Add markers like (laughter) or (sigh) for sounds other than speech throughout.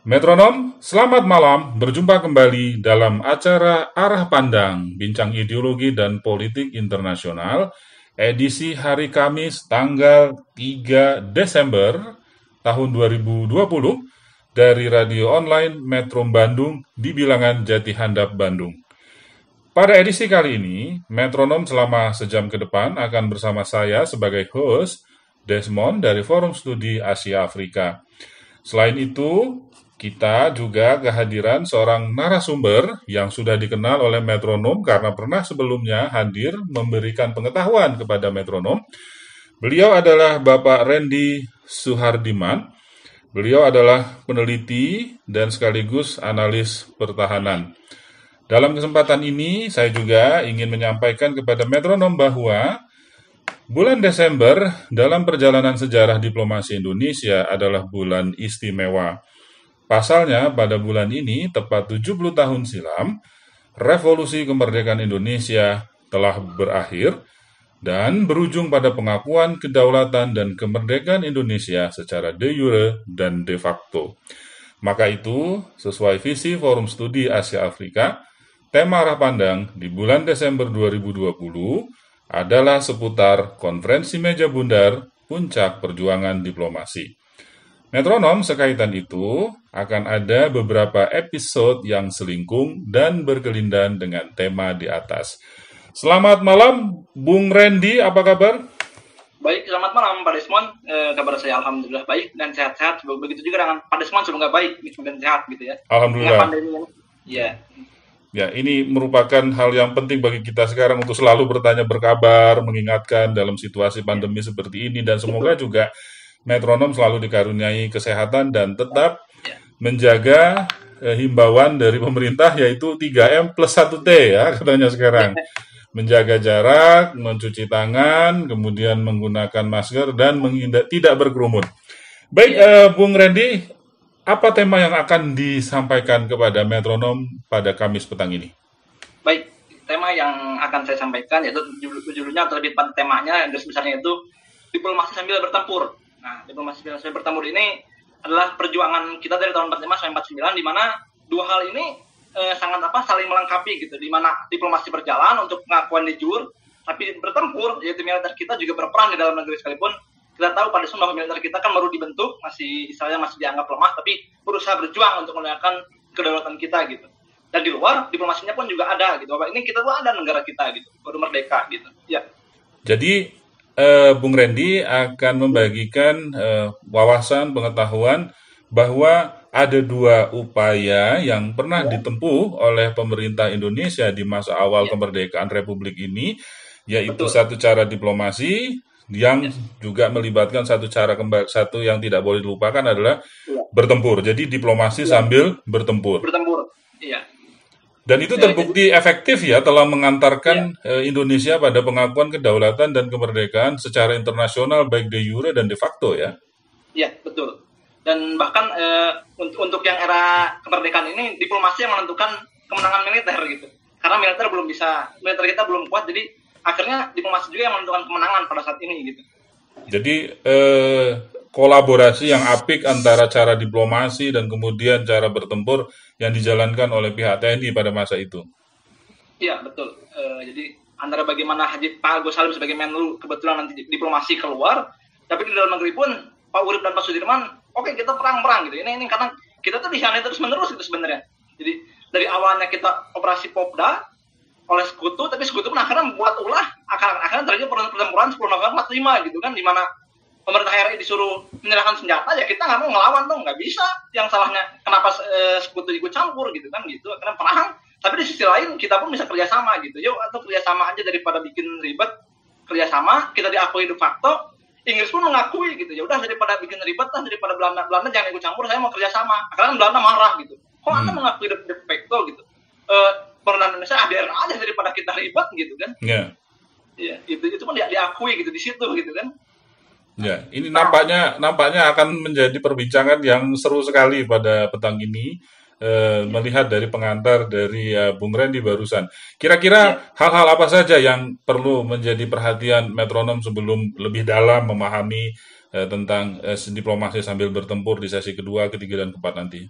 Metronom, selamat malam. Berjumpa kembali dalam acara Arah Pandang, Bincang Ideologi dan Politik Internasional, edisi hari Kamis tanggal 3 Desember tahun 2020 dari radio online Metro Bandung di bilangan Jati Handap Bandung. Pada edisi kali ini, Metronom selama sejam ke depan akan bersama saya sebagai host, Desmond dari Forum Studi Asia Afrika. Selain itu, kita juga kehadiran seorang narasumber yang sudah dikenal oleh metronom karena pernah sebelumnya hadir memberikan pengetahuan kepada metronom. Beliau adalah Bapak Randy Suhardiman. Beliau adalah peneliti dan sekaligus analis pertahanan. Dalam kesempatan ini, saya juga ingin menyampaikan kepada metronom bahwa bulan Desember dalam perjalanan sejarah diplomasi Indonesia adalah bulan istimewa. Pasalnya, pada bulan ini, tepat 70 tahun silam, revolusi kemerdekaan Indonesia telah berakhir dan berujung pada pengakuan kedaulatan dan kemerdekaan Indonesia secara de jure dan de facto. Maka itu, sesuai visi Forum Studi Asia Afrika, tema arah pandang di bulan Desember 2020 adalah seputar konferensi meja bundar puncak perjuangan diplomasi. Metronom sekaitan itu akan ada beberapa episode yang selingkung dan berkelindan dengan tema di atas. Selamat malam, Bung Randy, apa kabar? Baik, selamat malam Pak Desmond. Eh, kabar saya alhamdulillah baik dan sehat-sehat. Begitu juga dengan Pak Desmond nggak baik, dan sehat gitu ya. Dengan Alhamdulillah. pandemi. Iya. Ya, ini merupakan hal yang penting bagi kita sekarang untuk selalu bertanya berkabar, mengingatkan dalam situasi pandemi seperti ini, dan semoga juga metronom selalu dikaruniai kesehatan dan tetap menjaga eh, himbauan dari pemerintah yaitu 3M plus 1T ya (laughs) katanya sekarang. Menjaga jarak, mencuci tangan, kemudian menggunakan masker dan menghindar, tidak berkerumun. Baik, eh, Bung Randy, apa tema yang akan disampaikan kepada metronom pada Kamis petang ini? Baik, tema yang akan saya sampaikan yaitu judul- judulnya atau lebih temanya yang besarnya itu diplomasi sambil bertempur. Nah, diplomasi sambil bertempur ini adalah perjuangan kita dari tahun 45 sampai 49 di mana dua hal ini eh, sangat apa saling melengkapi gitu. Di mana diplomasi berjalan untuk pengakuan jure tapi bertempur yaitu militer kita juga berperan di dalam negeri sekalipun. Kita tahu pada bahwa militer kita kan baru dibentuk masih istilahnya masih dianggap lemah tapi berusaha berjuang untuk menegakkan kedaulatan kita gitu. Dan di luar diplomasinya pun juga ada gitu. Bahwa ini kita tuh ada negara kita gitu baru merdeka gitu. Ya. Jadi eh, Bung Randy akan membagikan eh, wawasan pengetahuan bahwa ada dua upaya yang pernah ditempuh oleh pemerintah Indonesia di masa awal kemerdekaan Republik ini, yaitu Betul. satu cara diplomasi yang juga melibatkan satu cara kembali satu yang tidak boleh dilupakan adalah Iya. bertempur. Jadi diplomasi sambil bertempur. bertempur iya Dan itu Ya, terbukti efektif ya telah mengantarkan eh, Indonesia pada pengakuan kedaulatan dan kemerdekaan secara internasional baik de jure dan de facto ya. iya betul. Dan bahkan eh, untuk untuk yang era kemerdekaan ini diplomasi yang menentukan kemenangan militer gitu. Karena militer belum bisa militer kita belum kuat jadi akhirnya diplomasi juga yang menentukan kemenangan pada saat ini gitu. Jadi eh, kolaborasi yang apik antara cara diplomasi dan kemudian cara bertempur yang dijalankan oleh pihak TNI pada masa itu. Iya betul. Eh, jadi antara bagaimana Haji Pak Agus Salim sebagai Menlu kebetulan nanti di- diplomasi keluar, tapi di dalam negeri pun Pak Urip dan Pak Sudirman, oke kita perang-perang gitu. Ini ini karena kita tuh dihianati terus menerus gitu sebenarnya. Jadi dari awalnya kita operasi Popda oleh sekutu, tapi sekutu pun akhirnya membuat ulah, akhirnya, akhirnya terjadi pertempuran 10 November 45 gitu kan, di mana pemerintah RI disuruh menyerahkan senjata ya kita nggak mau ngelawan dong nggak bisa. Yang salahnya kenapa eh, sekutu ikut campur gitu kan gitu. Karena perang. Tapi di sisi lain kita pun bisa kerjasama gitu. Yuk atau kerjasama aja daripada bikin ribet kerjasama kita diakui de facto Inggris pun mengakui gitu. Ya udah daripada bikin ribet lah daripada Belanda Belanda jangan ikut campur saya mau kerjasama. Karena Belanda marah gitu. Kok anda mengakui de, de facto gitu? Eh pemerintah Indonesia ADR aja daripada kita ribet gitu kan? Ya. ya itu itu pun dia diakui gitu di situ gitu kan Ya, ini nampaknya nampaknya akan menjadi perbincangan yang seru sekali pada petang ini eh, melihat dari pengantar dari eh, Bung Randy barusan. Kira-kira hal-hal apa saja yang perlu menjadi perhatian metronom sebelum lebih dalam memahami eh, tentang eh, diplomasi sambil bertempur di sesi kedua, ketiga dan keempat nanti?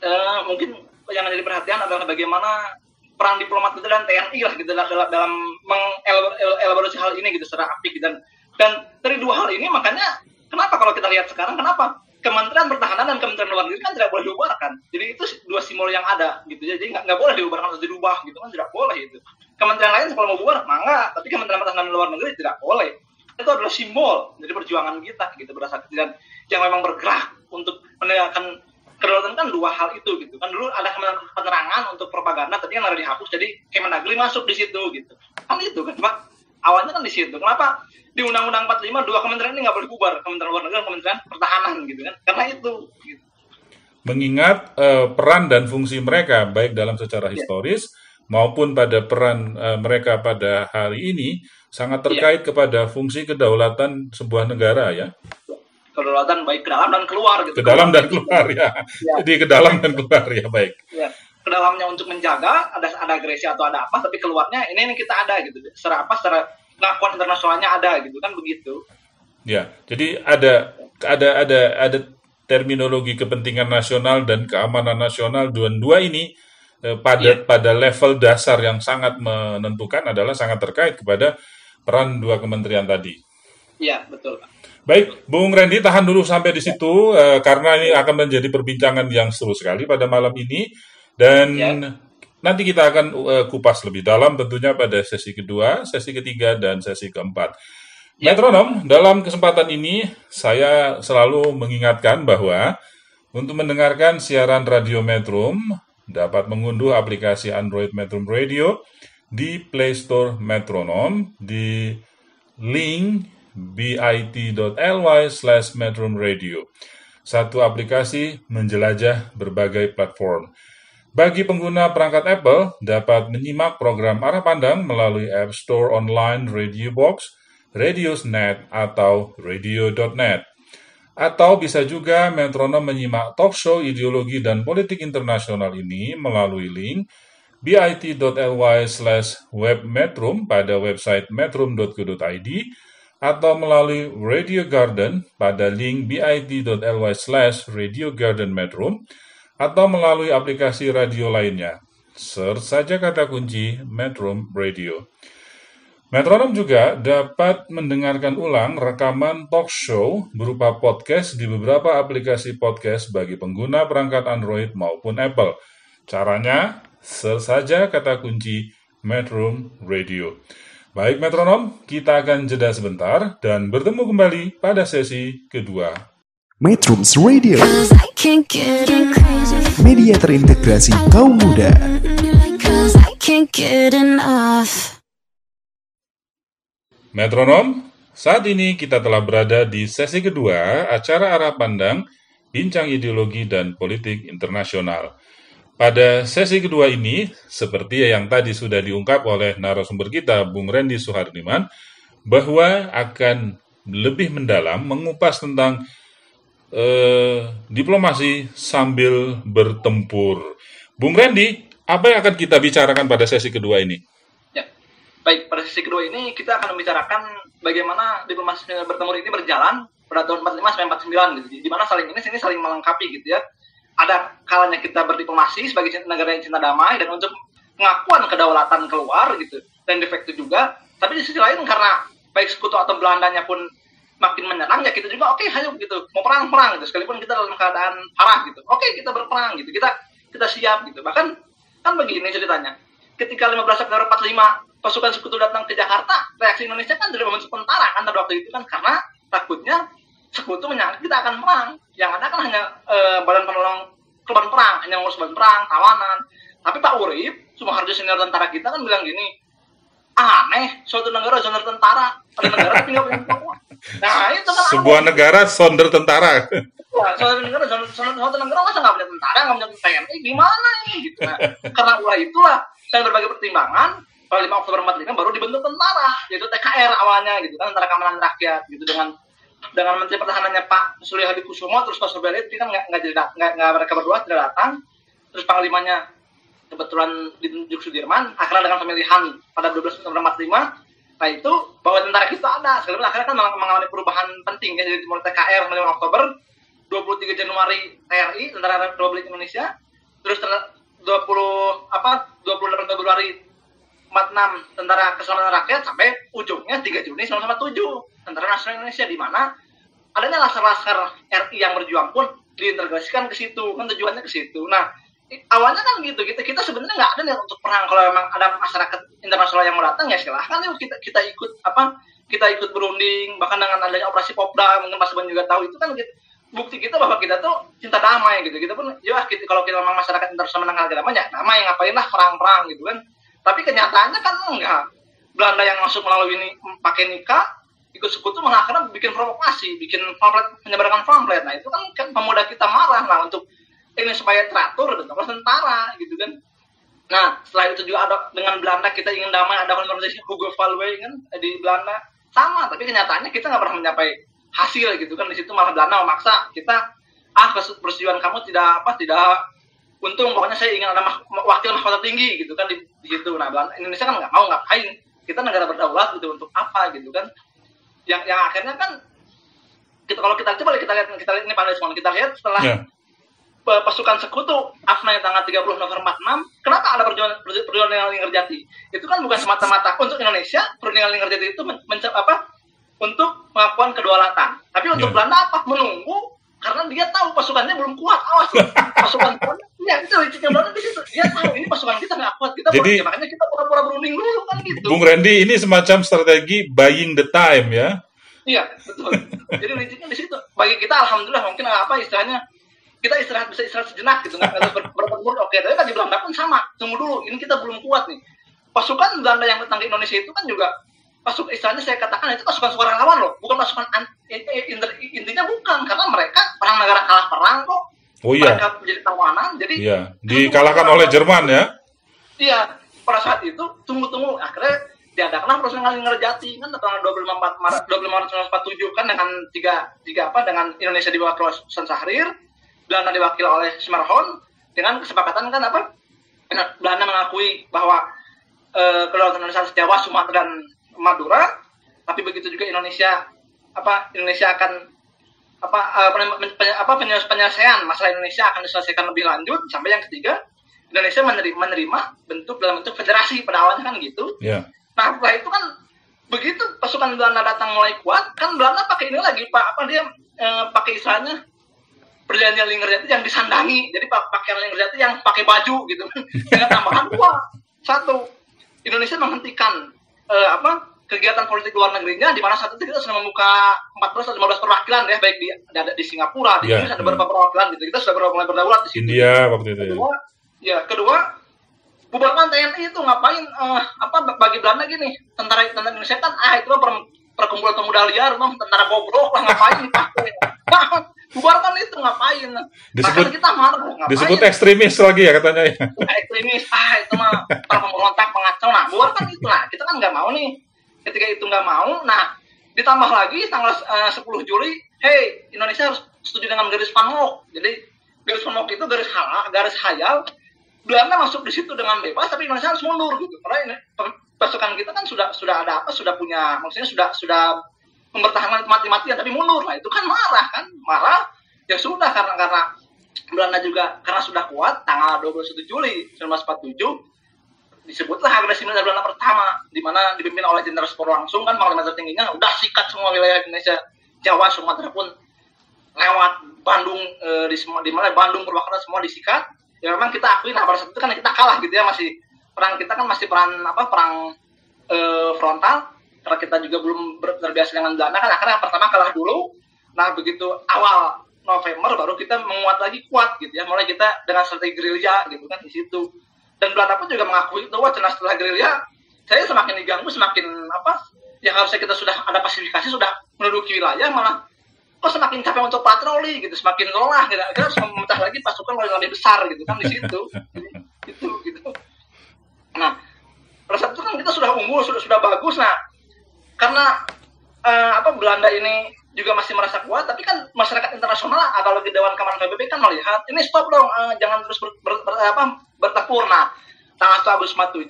Eh, mungkin yang jadi perhatian adalah bagaimana peran diplomat kita dan TNI lah gitu dalam, dalam mengelaborasi hal ini gitu secara apik dan dan dari dua hal ini makanya kenapa kalau kita lihat sekarang kenapa? Kementerian Pertahanan dan Kementerian Luar Negeri kan tidak boleh diubahkan. Jadi itu dua simbol yang ada gitu. Jadi nggak nggak boleh diubahkan atau dirubah gitu kan? Tidak boleh itu. Kementerian lain kalau mau bubar mangga, tapi Kementerian Pertahanan dan Luar Negeri tidak boleh. Itu adalah simbol dari perjuangan kita gitu berasal dan yang memang bergerak untuk menegakkan kedaulatan kan dua hal itu gitu. Kan dulu ada penerangan untuk propaganda tapi kan harus dihapus jadi Kemendagri masuk di situ gitu. Kan itu kan? Pak awalnya kan di situ. Kenapa di Undang-Undang 45 dua kementerian ini nggak boleh bubar. Kementerian Luar Negeri Kementerian Pertahanan gitu kan. Karena itu gitu. mengingat eh, peran dan fungsi mereka baik dalam secara historis maupun pada peran eh, mereka pada hari ini sangat terkait kepada fungsi kedaulatan sebuah negara ya. Kedaulatan baik ke dalam dan keluar gitu. Ke dalam dan keluar ya. Ya. jadi ke dalam dan keluar ya baik. Ya ke dalamnya untuk menjaga ada ada agresi atau ada apa tapi keluarnya ini ini kita ada gitu. Secara apa? Secara pengakuan internasionalnya ada gitu kan begitu ya jadi ada ada ada ada terminologi kepentingan nasional dan keamanan nasional dua-dua ini eh, pada Iya. pada level dasar yang sangat menentukan adalah sangat terkait kepada peran dua kementerian tadi iya betul Pak. Baik, Bung Randy tahan dulu sampai di situ eh, karena ini akan menjadi perbincangan yang seru sekali pada malam ini dan Ya. Nanti kita akan eh, kupas lebih dalam tentunya pada sesi kedua, sesi ketiga dan sesi keempat. Ya. Metronom, dalam kesempatan ini saya selalu mengingatkan bahwa untuk mendengarkan siaran Radio Metrum dapat mengunduh aplikasi Android Metrum Radio di Play Store Metronom di link bit.ly slash Metrum Radio. Satu aplikasi menjelajah berbagai platform. Bagi pengguna perangkat Apple, dapat menyimak program arah pandang melalui App Store Online Radio Box, Radiosnet, atau Radio.net. Atau bisa juga metronom menyimak talk show ideologi dan politik internasional ini melalui link bit.ly slash webmetrum pada website metrum.co.id atau melalui Radio Garden pada link bit.ly slash Radio Garden Metrum atau melalui aplikasi radio lainnya. Search saja kata kunci Metrum Radio. Metronom juga dapat mendengarkan ulang rekaman talk show berupa podcast di beberapa aplikasi podcast bagi pengguna perangkat Android maupun Apple. Caranya, search saja kata kunci Metrum Radio. Baik metronom, kita akan jeda sebentar dan bertemu kembali pada sesi kedua. Metrums Radio, media terintegrasi kaum muda. Metronom, saat ini kita telah berada di sesi kedua acara arah pandang bincang ideologi dan politik internasional. Pada sesi kedua ini, seperti yang tadi sudah diungkap oleh narasumber kita, Bung Randy Suhardiman, bahwa akan lebih mendalam mengupas tentang eh, diplomasi sambil bertempur. Bung Randy, apa yang akan kita bicarakan pada sesi kedua ini? Ya. Baik, pada sesi kedua ini kita akan membicarakan bagaimana diplomasi bertempur ini berjalan pada tahun 45 sampai 49 gitu. Di mana saling ini sini saling melengkapi gitu ya. Ada kalanya kita berdiplomasi sebagai negara yang cinta damai dan untuk pengakuan kedaulatan keluar gitu dan de facto juga. Tapi di sisi lain karena baik sekutu atau Belandanya pun makin menyerang ya kita juga oke ayo gitu mau perang perang gitu sekalipun kita dalam keadaan parah gitu oke kita berperang gitu kita kita siap gitu bahkan kan begini ceritanya ketika 15 September 45 pasukan sekutu datang ke Jakarta, reaksi Indonesia kan tidak membentuk tentara kan pada waktu itu kan karena takutnya sekutu menyangka kita akan perang. Yang ada kan hanya eh, badan penolong korban perang, hanya ngurus badan perang, tawanan. Tapi Pak Urip, Sumoharjo senior tentara kita kan bilang gini, aneh, suatu negara zona tentara, ada negara tapi nggak punya. Nah itu kan Sebuah negara sonder tentara. Wah, suatu negara, suatu, suatu negara masa nggak punya tentara, nggak punya TNI, gimana ini? Gitu. Nah, karena ulah itulah dan berbagai pertimbangan, pada 5 Oktober 45 baru dibentuk tentara yaitu TKR awalnya gitu kan Tentara Keamanan Rakyat gitu dengan dengan Menteri Pertahanannya Pak Surya Hadi Kusumo terus Pak Surya Hadi kan nggak nggak jadi nggak mereka berdua tidak datang terus panglimanya kebetulan ditunjuk Sudirman akhirnya dengan pemilihan pada 12 September 45 nah itu bahwa tentara kita ada. Sekarang akhirnya kan mengal- mengalami perubahan penting ya jadi mulai TKR 5 Oktober 23 Januari TRI Tentara Republik Indonesia terus ter- 20 apa 28 Februari 46 Tentara Keselamatan Rakyat sampai ujungnya 3 Juni 1947 Tentara Nasional Indonesia di mana adanya laskar-laskar RI yang berjuang pun diintegrasikan ke situ kan tujuannya ke situ. Nah awalnya kan gitu kita kita sebenarnya nggak ada nih untuk perang. Kalau memang ada masyarakat internasional yang mau datang ya silahkan yuk kita kita ikut apa kita ikut berunding. Bahkan dengan adanya operasi Popda mungkin Mas Ban juga tahu itu kan kita- bukti kita bahwa kita tuh cinta damai gitu. Kita pun ya kita, kalau kita memang masyarakat internasional menangkal damai ya damai ngapain lah perang-perang gitu kan. Tapi kenyataannya kan enggak. Belanda yang masuk melalui ini pakai nikah ikut sekutu malah akhirnya bikin provokasi bikin pamflet menyebarkan pamflet. Nah itu kan, kan pemuda kita marah lah untuk ini supaya teratur dan tentara gitu kan. Nah setelah itu juga ada dengan Belanda kita ingin damai ada konferensi Hugo Valwey kan di Belanda. Sama tapi kenyataannya kita nggak pernah mencapai hasil gitu kan. Di situ malah Belanda memaksa kita ah persetujuan kamu tidak apa tidak untung. Pokoknya saya ingin ada mah- wakil mahkota tinggi gitu kan di, di situ. Nah Belanda Indonesia kan nggak mau ngapain. Kita negara berdaulat gitu untuk apa gitu kan. Yang yang akhirnya kan kita kalau kita coba kita lihat kita lihat ini pada kita lihat setelah Ya. Pasukan sekutu AFNA yang tanggal 30 November 46 kenapa ada perjuangan perju- perjuangan dengan Linggarjati itu kan bukan semata-mata untuk Indonesia perjuangan Linggarjati itu men, menca- apa untuk melakukan kedaulatan tapi untuk Ya. Belanda apa menunggu karena dia tahu pasukannya belum kuat awas pasukan ya itu liciknya Belanda di situ dia tahu ini pasukan kita nggak kuat kita Jadi- ya, makanya kita pura-pura berunding dulu kan gitu Bung Randy ini semacam strategi buying the time ya. Iya, betul. Jadi liciknya di situ. Bagi kita alhamdulillah mungkin apa istilahnya kita istirahat bisa istirahat sejenak gitu. Nggak harus ber- bertempur oke tapi kan di Belanda pun sama. Tunggu dulu ini kita belum kuat nih. Pasukan Belanda yang datang ke Indonesia itu kan juga pasukan istilahnya saya katakan itu pasukan sukarelawan loh. Bukan pasukan an- eh, eh, intinya bukan. Karena mereka perang negara kalah perang kok. Oh iya. mereka menjadi tawanan jadi Iya, dikalahkan oleh Jerman ya. Iya, pada saat itu tunggu-tunggu akhirnya diadakanlah proses Ngerjati. Kan tanggal 25 Maret 25 Maret 1947 kan dengan tiga tiga apa dengan Indonesia diwakili oleh Sultan Syahrir, Belanda diwakili oleh Simarhon dengan kesepakatan kan apa? Belanda mengakui bahwa eh, kedaulatan Indonesia Jawa, Sumatera dan Madura, tapi begitu juga Indonesia apa Indonesia akan apa eh, apa penyeles- penyelesaian masalah Indonesia akan diselesaikan lebih lanjut sampai yang ketiga Indonesia menerima, menerima bentuk dalam bentuk federasi pada awalnya kan gitu. Ya. Nah setelah itu kan begitu pasukan Belanda datang mulai kuat kan Belanda pakai ini lagi pak apa dia eh, pakai istilahnya perjanjian Linggerjati yang disandangi. Jadi pak pakaian Linggerjati yang pakai baju gitu. Dengan tambahan dua satu Indonesia menghentikan eh, apa kegiatan politik luar negerinya di mana saat itu kita sudah membuka 14 atau 15 perwakilan ya baik di ada di Singapura di Ya, Inggris ada ya. beberapa perwakilan gitu. Kita sudah mulai berdaulat di situ. India waktu itu ya. kedua ya kedua bubarkan TNI itu ngapain eh, apa bagi Belanda gini tentara tentara Indonesia kan ah itu per- perkumpulan pemuda liar mah tentara bobrok lah ngapain (laughs) bubarkan itu ngapain? Disebut- Bahkan kita marah ngapain? Disebut ekstremis lagi ya katanya ya. Ah, ekstremis. Ah itu mah (laughs) para pemberontak pengacau. Nah bubarkan itu. Nah kita kan nggak mau nih. Ketika itu nggak mau nah ditambah lagi tanggal eh, 10 Juli hey Indonesia harus setuju dengan garis Van Mook jadi garis Van Mook itu garis hal garis hayal. Belanda masuk di situ dengan bebas tapi Indonesia harus mundur gitu. Karena ini pasukan kita kan sudah sudah ada apa sudah punya maksudnya sudah sudah mempertahankan mati-matian tapi mundur. Lah itu kan marah kan? Marah ya sudah karena karena Belanda juga karena sudah kuat tanggal 21 Juli 1947 disebutlah agresi militer Belanda pertama di mana dipimpin oleh Jenderal Sporo langsung kan panglima tertingginya udah sikat semua wilayah Indonesia. Jawa Sumatera pun lewat Bandung eh, di semua di mana Bandung Purwakarta semua disikat. Ya memang kita akui nah pada saat itu kan kita kalah gitu ya masih perang kita kan masih perang apa perang eh, frontal karena kita juga belum terbiasa dengan Belanda kan akhirnya pertama kalah dulu. Nah begitu awal November baru kita menguat lagi kuat gitu ya. Mulai kita dengan strategi gerilya gitu kan di situ. Dan Belanda pun juga mengakui bahwa setelah setelah gerilya saya semakin diganggu semakin apa yang harusnya kita sudah ada pacifikasi sudah menduduki wilayah malah kok semakin capek untuk patroli gitu semakin lelah gitu. Kita harus memecah lagi pasukan yang lebih besar gitu kan di situ. Gitu gitu. Nah pada saat itu kan kita sudah bagus. Nah karena eh, apa Belanda ini juga masih merasa kuat tapi kan masyarakat internasional apalagi Dewan Keamanan PBB kan melihat ini stop dong eh, jangan terus ber, ber- ber- apa, bertempur. Nah tanggal 1 Agustus 47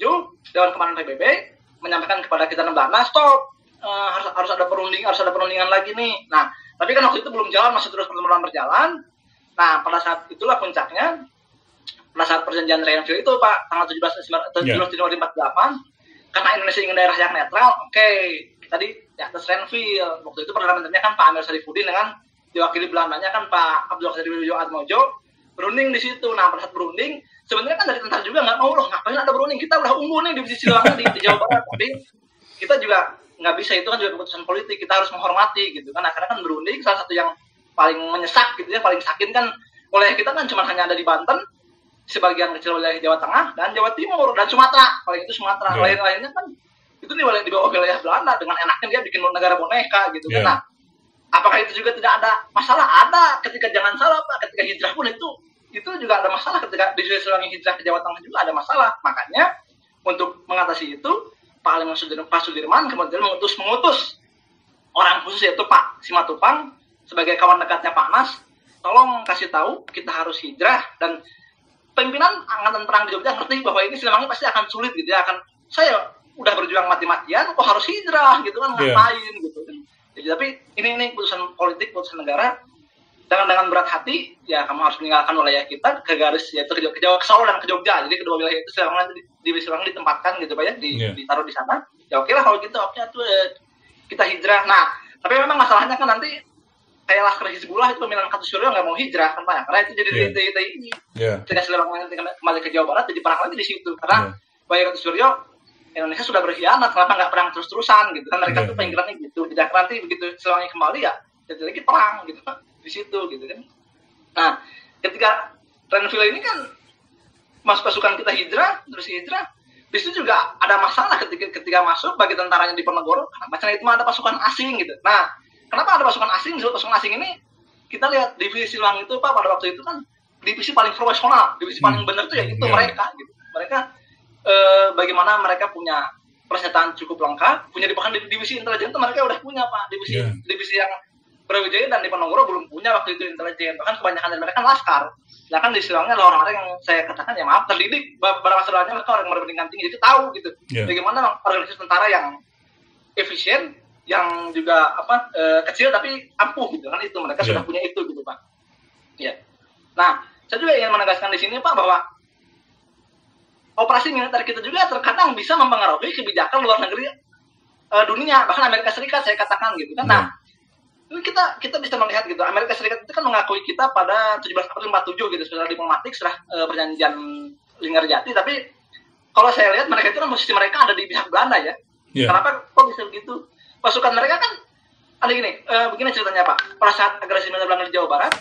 Dewan Keamanan PBB menyampaikan kepada kita Belanda stop eh, harus harus ada perunding harus ada perundingan lagi nih. Nah tapi kan waktu itu belum jalan masih terus pertemuan berjalan. Nah pada saat itulah puncaknya pada saat perjanjian Renville itu Pak tanggal 17 Ya. 17 Januari 48 karena Indonesia ingin daerah yang netral oke tadi di atas Renville waktu itu perdana menterinya kan Pak Amir Sarifudin dengan diwakili Belandanya kan Pak Abdul Qadir Widodo Atmojo berunding di situ. Nah pada saat berunding sebenarnya kan dari tentara juga nggak mau loh ngapain ada berunding? Kita udah unggul nih di sisi Silangnya di, di Jawa Barat. Tapi kita juga nggak bisa. Itu kan juga keputusan politik. Kita harus menghormati gitu kan. Akhirnya kan berunding. Salah satu yang paling menyesak gitu ya paling sakit kan wilayah kita kan cuma hanya ada di Banten sebagian kecil wilayah Jawa Tengah dan Jawa Timur dan Sumatera. Paling itu Sumatera. Ya. lain-lainnya kan itu di wilayah di bawah wilayah Belanda dengan enaknya dia bikin negara boneka gitu. Kan Ya. nah apakah itu juga tidak ada masalah? Ada. Ketika jangan salah pak. Ketika hijrah pun itu itu juga ada masalah. Ketika di Selangi hijrah ke Jawa Tengah juga ada masalah. Makanya untuk mengatasi itu Pak Aliman Sudirman, Pak Sudirman kemudian mengutus mengutus orang khusus yaitu Pak Simatupang sebagai kawan dekatnya Pak Nas. Tolong kasih tahu kita harus hijrah. Dan pimpinan angkatan perang di Jogja ngerti bahwa ini Siliwangi pasti akan sulit gitu ya. Akan saya udah berjuang mati-matian kok harus hijrah gitu kan Iya. ngapain gitu kan jadi tapi ini ini keputusan politik keputusan negara dengan dengan berat hati ya kamu harus meninggalkan wilayah kita ke garis yaitu ke, ke Jawa ke Solo dan ke Jogja jadi kedua wilayah itu nanti di, di ditempatkan gitu pak ya di, Iya. ditaruh di sana ya oke lah kalau gitu oke tuh eh, kita hijrah nah tapi memang masalahnya kan nanti kayak Laskar Hizbullah itu pimpinan Katu Suryo nggak mau hijrah kan Pak, karena itu jadi Iya. TTI ini Ya. ketika Siliwangi nanti kembali ke Jawa Barat jadi perang lagi di situ karena Bayi Katu Suryo Indonesia sudah berkhianat kenapa nggak perang terus-terusan gitu? Kan mereka Iya. tuh pengingkarannya gitu. Tidak nanti begitu Siliwangi kembali ya jadi lagi perang gitu kan di situ gitu kan. Nah ketika Renville ini kan mas pasukan kita hijrah terus hijrah di situ juga ada masalah ketika ketika masuk bagi tentaranya di Ponorogo karena macam itu ada pasukan asing gitu. Nah kenapa ada pasukan asing? Disebut pasukan asing ini kita lihat divisi Silang itu pak pada waktu itu kan divisi paling profesional divisi paling benar itu ya itu Iya. mereka gitu. Mereka eh, bagaimana mereka punya persenjataan cukup lengkap punya di bahkan di divisi intelijen itu mereka udah punya pak. Divisi Iya. divisi yang Brawijaya dan di Ponorogo belum punya waktu itu intelijen. Bahkan kebanyakan dari mereka kan laskar. Ya kan di Silangnya orang-orang yang saya katakan ya maaf terdidik. Beberapa saudaranya mereka orang berpendidikan tinggi jadi tahu gitu. Iya. bagaimana organisasi tentara yang efisien yang juga apa eh, kecil tapi ampuh gitu kan. Itu mereka Iya. sudah punya itu gitu pak. Ya nah saya juga ingin menegaskan di sini pak bahwa operasi militer kita juga terkadang bisa mempengaruhi kebijakan luar negeri eh, dunia. Bahkan Amerika Serikat saya katakan gitu kan. Nah ini kita kita bisa melihat gitu. Amerika Serikat itu kan mengakui kita pada 17 April 47 gitu secara diplomatik setelah eh, perjanjian Linggarjati tapi kalau saya lihat mereka itu kan posisi mereka ada di pihak Belanda ya. Iya. kenapa kok bisa begitu? Pasukan mereka kan ada gini eh, begini ceritanya Pak. Pada saat agresi militer Belanda di Jawa Barat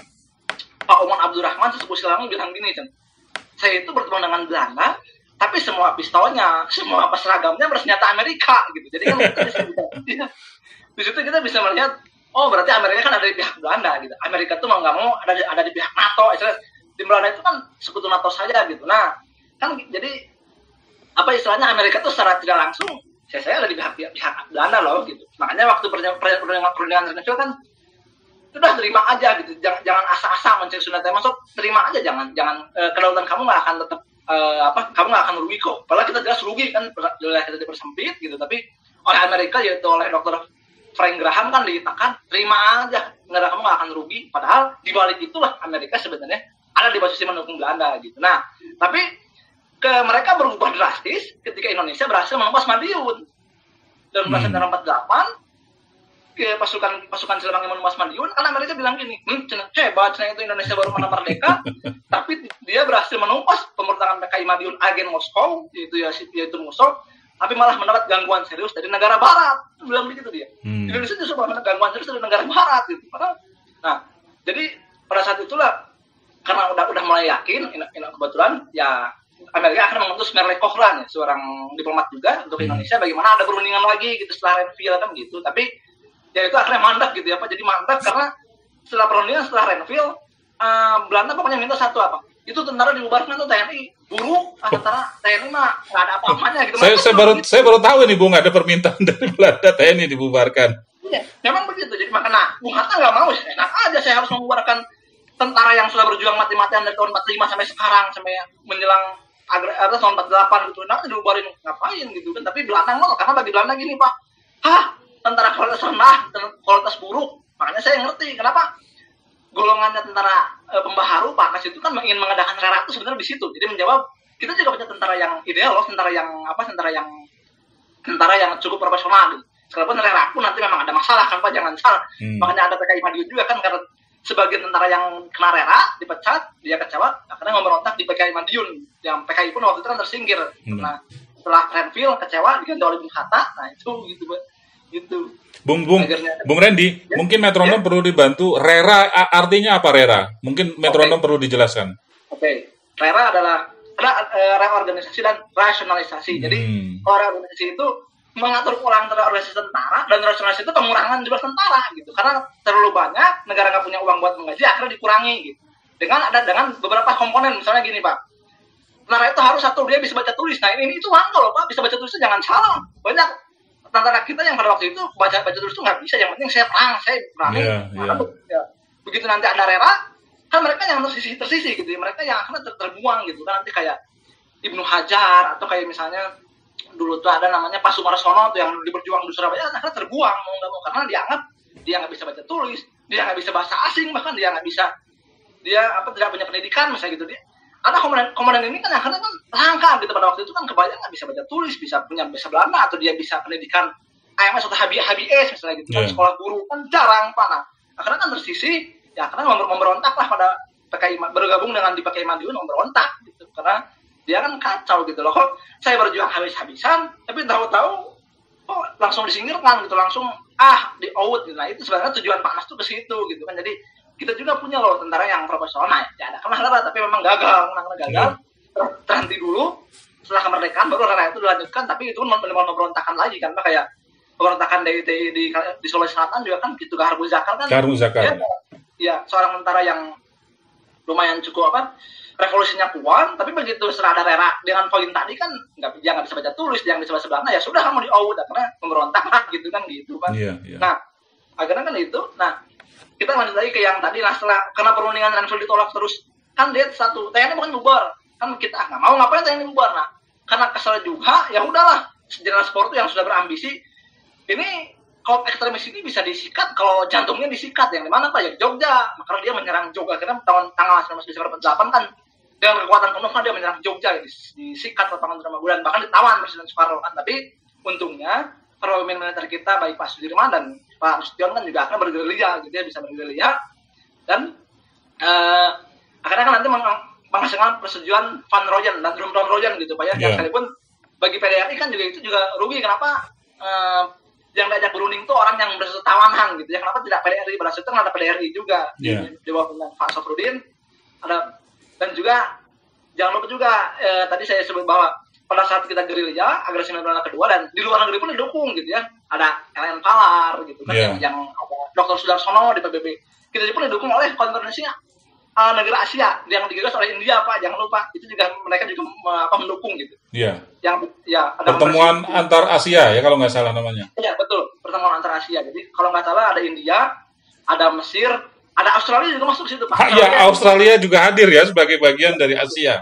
Pak Oman Abdurrahman sesepuh Silangi bilang gini Cen, saya itu bertemu dengan Belanda tapi semua pistolnya semua apa seragamnya bersenjata Amerika gitu. Jadi kan (laughs) di situ kita bisa melihat oh berarti Amerika kan ada di pihak Belanda gitu. Amerika tuh mau nggak mau ada di, ada di pihak NATO istilahnya. Di Belanda itu kan sekutu NATO saja gitu. Nah kan jadi apa istilahnya Amerika tuh secara tidak langsung saya saya ada di pihak pihak, pihak Belanda loh gitu. Makanya waktu perjanjian perjanjian perundingan internasional kan sudah terima aja gitu. Jangan jangan asa-asa mencari Sunda Teh masuk terima aja jangan jangan eh, kedaulatan kamu nggak akan tetap eh, apa kamu nggak akan rugi kok. Padahal kita jelas rugi kan wilayah kita dipersempit gitu tapi oleh Amerika yaitu oleh dokter Frank Graham kan dikatakan terima aja negara kamu nggak akan rugi. Padahal di balik itulah Amerika sebenarnya ada di posisi mendukung Belanda gitu. Nah tapi ke mereka berubah drastis ketika Indonesia berhasil menembus Madiun. Dan Hmm. 48 ke pasukan pasukan Siliwangi menembus Madiun karena mereka bilang gini hmm, Cina, hebat Cina itu Indonesia baru mana merdeka. (laughs) Tapi dia berhasil menumpas pemberontakan PKI Madiun agen Moskow yaitu ya yaitu Musuh tapi malah mendapat gangguan serius dari negara Barat. Bilang begitu dia. Hmm. Indonesia justru mendapat gangguan serius dari negara Barat gitu. Padahal- nah jadi pada saat itulah karena udah udah mulai yakin ini, ini kebetulan ya Amerika akan mengutus Merle Cochran ya seorang diplomat juga untuk Hmm. Indonesia bagaimana ada perundingan lagi gitu setelah Renville kan gitu. Tapi ya itu akhirnya mandak gitu ya Pak jadi mandak karena setelah perundingan setelah Renville eh, Belanda pokoknya minta satu apa itu tentara dibubarkan tuh TNI buruk antara TNI mah nggak ada apa-apanya gitu Saya, Mereka saya baru begitu. saya baru tahu nih Bung ada permintaan (laughs) dari Belanda TNI dibubarkan. Iya, memang begitu. Jadi makanya Bung Hatta nggak mau, ya, enak aja saya harus membubarkan tentara yang sudah berjuang mati-matian dari tahun 45 sampai sekarang sampai menjelang apa, tahun 48 gitu. Nah, dibubarin ngapain gitu kan? Tapi Belanda mau karena bagi Belanda gini pak, hah tentara kualitas rendah, kualitas buruk. Makanya saya ngerti kenapa golongannya tentara eh, pembaharu Pak Kas itu kan ingin mengadakan rera itu sebenarnya di situ. Jadi menjawab kita juga punya tentara yang ideal loh, tentara yang apa, tentara yang tentara yang cukup profesional gitu. Sekalipun rera pun nanti memang ada masalah kan Pak, jangan salah. Hmm. Makanya ada PKI Madiun juga kan karena sebagian tentara yang kena rera dipecat, dia kecewa, akhirnya memberontak di PKI Madiun. Yang PKI pun waktu itu kan tersingkir. Hmm. Nah, setelah Renville kecewa diganti oleh Bung Hatta, nah itu gitu Pak. Gitu. Bung Bung Akhirnya- Bung Randy, Ya. mungkin metronom perlu dibantu. Rera artinya apa Rera? Mungkin metronom perlu dijelaskan. Oke, RERA adalah ada eh, reorganisasi dan rasionalisasi. Jadi Hmm. kalau reorganisasi itu mengatur ulang antara organisasi tentara dan rasionalisasi itu pengurangan jumlah tentara gitu. Karena terlalu banyak negara nggak punya uang buat menggaji, akhirnya dikurangi gitu. Dengan ada dengan beberapa komponen, misalnya gini pak, tentara itu harus satu dia bisa baca tulis. Nah ini itu langka loh pak, bisa baca tulisnya jangan salah. Banyak tentara kita yang pada waktu itu baca baca tulis itu nggak bisa. Yang penting saya perang, saya berani. Nah, iya. ya. begitu nanti ada rera kan mereka yang tersisi tersisi gitu ya. mereka yang akan ter terbuang gitu kan nanti kayak Ibnu Hajar atau kayak misalnya dulu tuh ada namanya Pak Sumarsono tuh yang di berjuang di Surabaya akhirnya terbuang mau nggak mau karena dianggap dia nggak bisa baca tulis dia nggak bisa bahasa asing bahkan dia nggak bisa dia apa tidak punya pendidikan misalnya gitu dia ada komandan komandan ini kan akhirnya kan langka gitu. Pada waktu itu kan kebayang nggak bisa baca tulis bisa punya bahasa Belanda atau dia bisa pendidikan AMS atau HB, HBS misalnya gitu. Kan Iya. sekolah guru kan jarang pak. Nah akhirnya kan tersisi ya akhirnya member memberontak lah pada PKI bergabung dengan di PKI Madiun memberontak gitu. Karena dia kan kacau gitu loh. Kok saya berjuang habis-habisan tapi tahu-tahu kok langsung disingkirkan gitu. Langsung ah di out gitu. Nah itu sebenarnya tujuan Pak Nas tuh ke situ gitu kan. Jadi kita juga punya loh tentara yang profesional ya ada kena rara tapi memang gagal menang gagal ter- terhenti dulu setelah kemerdekaan baru rara itu dilanjutkan tapi itu kan menimbulkan pemberontakan lagi kan kayak pemberontakan di, di, di, di Sulawesi Selatan juga kan gitu Kahar Zakar kan Kahar Zakar. dia ya seorang tentara yang lumayan cukup apa revolusinya kuat tapi begitu setelah ada rera dengan poin tadi kan nggak dia nggak bisa baca tulis dia nggak bisa bahasa Belanda ya sudah kamu di out karena memberontak gitu kan gitu kan Iya, iya. nah akhirnya kan itu nah kita lanjut lagi ke yang tadi lah setelah karena perundingan Renville ditolak terus. Kan dia satu TNI bukan bubar. Kan kita ah, nggak mau ngapain TNI bubar nah. Karena kesel juga ya udahlah. General sport yang sudah berambisi. Ini kalau ekstremis ini bisa disikat kalau jantungnya disikat. Yang di mana pak? Ya Jogja. Makanya dia menyerang Jogja. Karena tahun tanggal 19 Desember 48 kan dengan kekuatan penuh kan dia menyerang Jogja. Dis- disikat lapangan drama bulan. Bahkan ditawan Presiden Soekarno kan. Tapi untungnya perwakilan militer kita baik Pak Sudirman dan Pak Nasution kan juga akan bergerilya gitu ya bisa bergerilya dan eh, akhirnya kan nanti meng- menghasilkan persetujuan Van Royen dan Drum Van Royen gitu pak ya Iya. sekalipun bagi PDRI kan juga itu juga rugi kenapa eh, yang diajak berunding itu orang yang berstatus tawanan gitu ya kenapa tidak PDRI berhasil itu ada PDRI juga Iya. di, di bawah Pak Sofrudin ada dan juga jangan lupa juga eh, tadi saya sebut bahwa pada saat kita gerilya agresi nasional kedua dan di luar negeri pun didukung gitu ya ada LN Palar gitu kan Iya. yang, yang Dr. Sudarsono di PBB kita pun didukung oleh konferensi uh, negara Asia yang digagas oleh India pak jangan lupa itu juga mereka juga apa mendukung gitu Iya. yang ya ada Pertemuan konferensi- antar Asia ya kalau nggak salah namanya. Iya betul pertemuan antara Asia. Jadi kalau nggak salah ada India, ada Mesir, ada Australia juga masuk situ pak. Ha, ya, Australia juga hadir ya sebagai bagian dari Asia.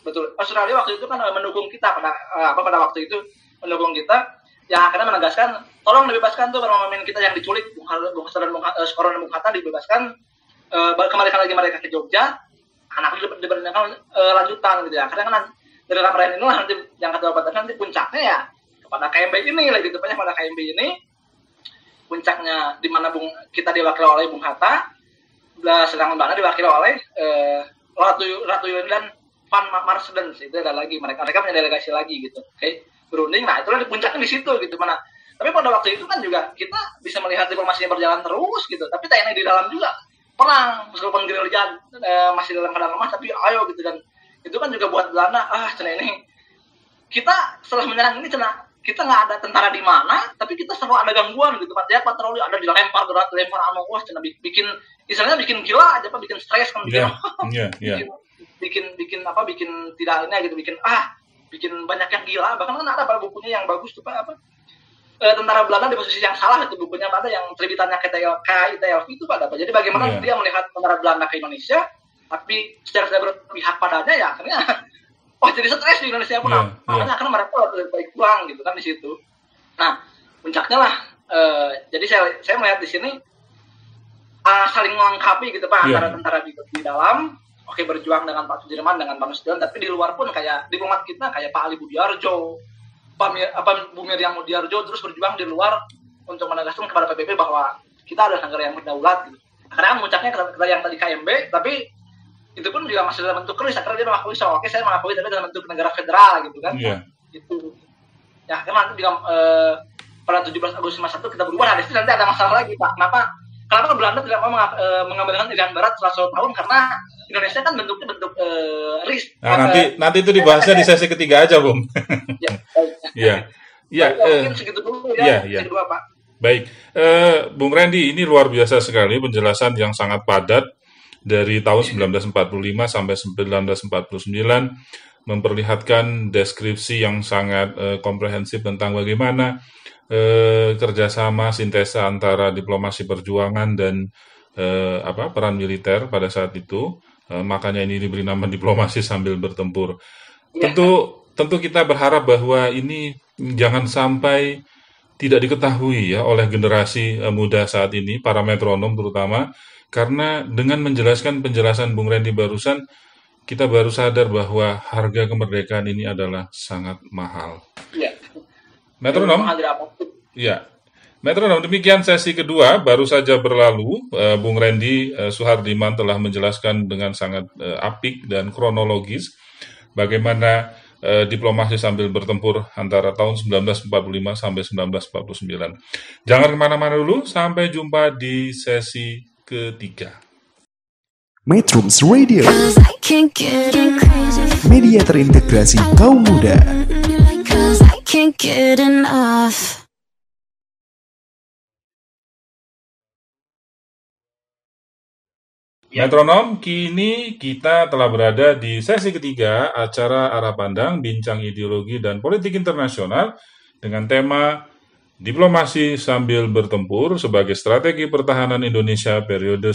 Betul. Australia waktu itu kan eh, mendukung kita pada eh, apa pada waktu itu mendukung kita yang akhirnya menegaskan tolong dibebaskan tuh pemain kita yang diculik Bung Hatta dan Bung Hatta, Soekarno dan Bung Hatta dibebaskan eh, kembalikan lagi mereka ke Jogja anak itu diberikan eh, lanjutan gitu ya akhirnya kan dari ramalan ini nanti yang kata Bapak nanti puncaknya ya kepada KMB ini lah gitu banyak pada KMB ini puncaknya di mana Bung kita diwakili oleh Bung Hatta Belah sedang Belanda diwakili oleh eh, Ratu Ratu Yun dan Van Ma- Marsden itu ada lagi. Mereka mereka punya delegasi lagi gitu. Oke berunding nah itulah di puncaknya di situ gitu. Mana tapi pada waktu itu kan juga kita bisa melihat diplomasinya berjalan terus gitu. Tapi TNI di dalam juga. Perang meskipun gerilya eh, masih dalam keadaan lemah tapi ayo gitu. Dan itu kan juga buat Belanda ah cina ini kita setelah menyerang ini cina kita nggak ada tentara di mana tapi kita selalu ada gangguan gitu pak. Ya patroli ada dilempar berat dilempar anu wah cina bi- bikin istilahnya bikin gila aja pak bikin stres kan Iya, iya, iya. (laughs) bikin, bikin apa bikin tidak ini gitu bikin ah bikin banyak yang gila. Bahkan kan ada pada bukunya yang bagus tuh pak apa? Eh, tentara Belanda di posisi yang salah itu bukunya ada yang terbitannya KTL KITLV itu pada apa jadi bagaimana Iya. dia melihat tentara Belanda ke Indonesia tapi secara tidak berpihak padanya ya akhirnya (laughs) wah jadi stres di Indonesia pun. Iya, makanya karena mereka lebih baik pulang gitu kan di situ. Nah puncaknya lah eh, jadi saya saya melihat di sini ah, saling melengkapi gitu pak Iya. antara tentara di, di dalam oke berjuang dengan Pak Sudirman dengan Pak Nusron tapi di luar pun kayak diplomat kita kayak Pak Ali Budiarjo Pak Mir, apa Bu Miriam Budiarjo terus berjuang di luar untuk menegaskan kepada PBB bahwa kita adalah negara yang berdaulat gitu. karena puncaknya kita, kita yang tadi KMB tapi itu pun juga masih dalam bentuk keris akhirnya dia mengakui so, oke saya mengakui tapi dalam bentuk negara federal gitu kan Iya. itu ya karena nanti juga eh, pada 17 Agustus 51 kita berubah nah nanti ada masalah lagi pak kenapa kenapa Belanda tidak mau eh, mengambilkan Irian Barat setelah 100 tahun karena Indonesia kan bentuknya bentuk eh, RIS Nah, nanti nanti itu dibahasnya di sesi ketiga aja, Bung. (laughs) ya, Iya. Iya, ya, eh, mungkin segitu dulu ya iya, iya. pak Baik, eh, Bung Randy, ini luar biasa sekali penjelasan yang sangat padat dari tahun 1945 sampai 1949 memperlihatkan deskripsi yang sangat eh, komprehensif tentang bagaimana eh, kerjasama sintesa antara diplomasi perjuangan dan eh, apa peran militer pada saat itu. Eh, makanya ini diberi nama (laughs) diplomasi sambil bertempur. Tentu tentu kita berharap bahwa ini jangan sampai tidak diketahui ya oleh generasi eh, muda saat ini, para metronom terutama, karena dengan menjelaskan penjelasan Bung Randy barusan, kita baru sadar bahwa harga kemerdekaan ini adalah sangat mahal. ya Metronom, ada apa ya. Metronom, demikian sesi kedua baru saja berlalu. Eh, Bung Randy eh, Suhardiman telah menjelaskan dengan sangat eh, apik dan kronologis bagaimana diplomasi sambil bertempur antara tahun 1945 sampai 1949. Jangan ke mana-mana dulu, sampai jumpa di sesi ketiga. Metrums Radio, media terintegrasi kaum muda. Can't get enough. Ya. Metronom, kini kita telah berada di sesi ketiga acara Arah Pandang, Bincang Ideologi dan Politik Internasional dengan tema Diplomasi Sambil Bertempur sebagai Strategi Pertahanan Indonesia periode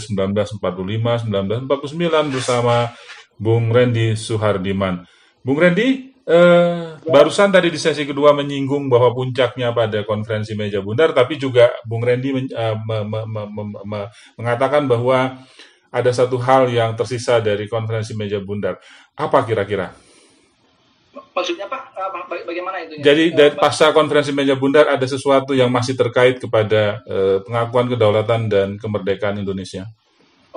1945-1949 bersama Bung Randy Suhardiman. Bung Randy, eh, barusan tadi di sesi kedua menyinggung bahwa puncaknya pada konferensi meja bundar, tapi juga Bung Randy men- eh, me- me- me- me- me- mengatakan bahwa ada satu hal yang tersisa dari konferensi meja bundar. Apa kira-kira? maksudnya pak baga- bagaimana itu Jadi dari pasca konferensi meja bundar ada sesuatu yang masih terkait kepada eh, pengakuan kedaulatan dan kemerdekaan Indonesia.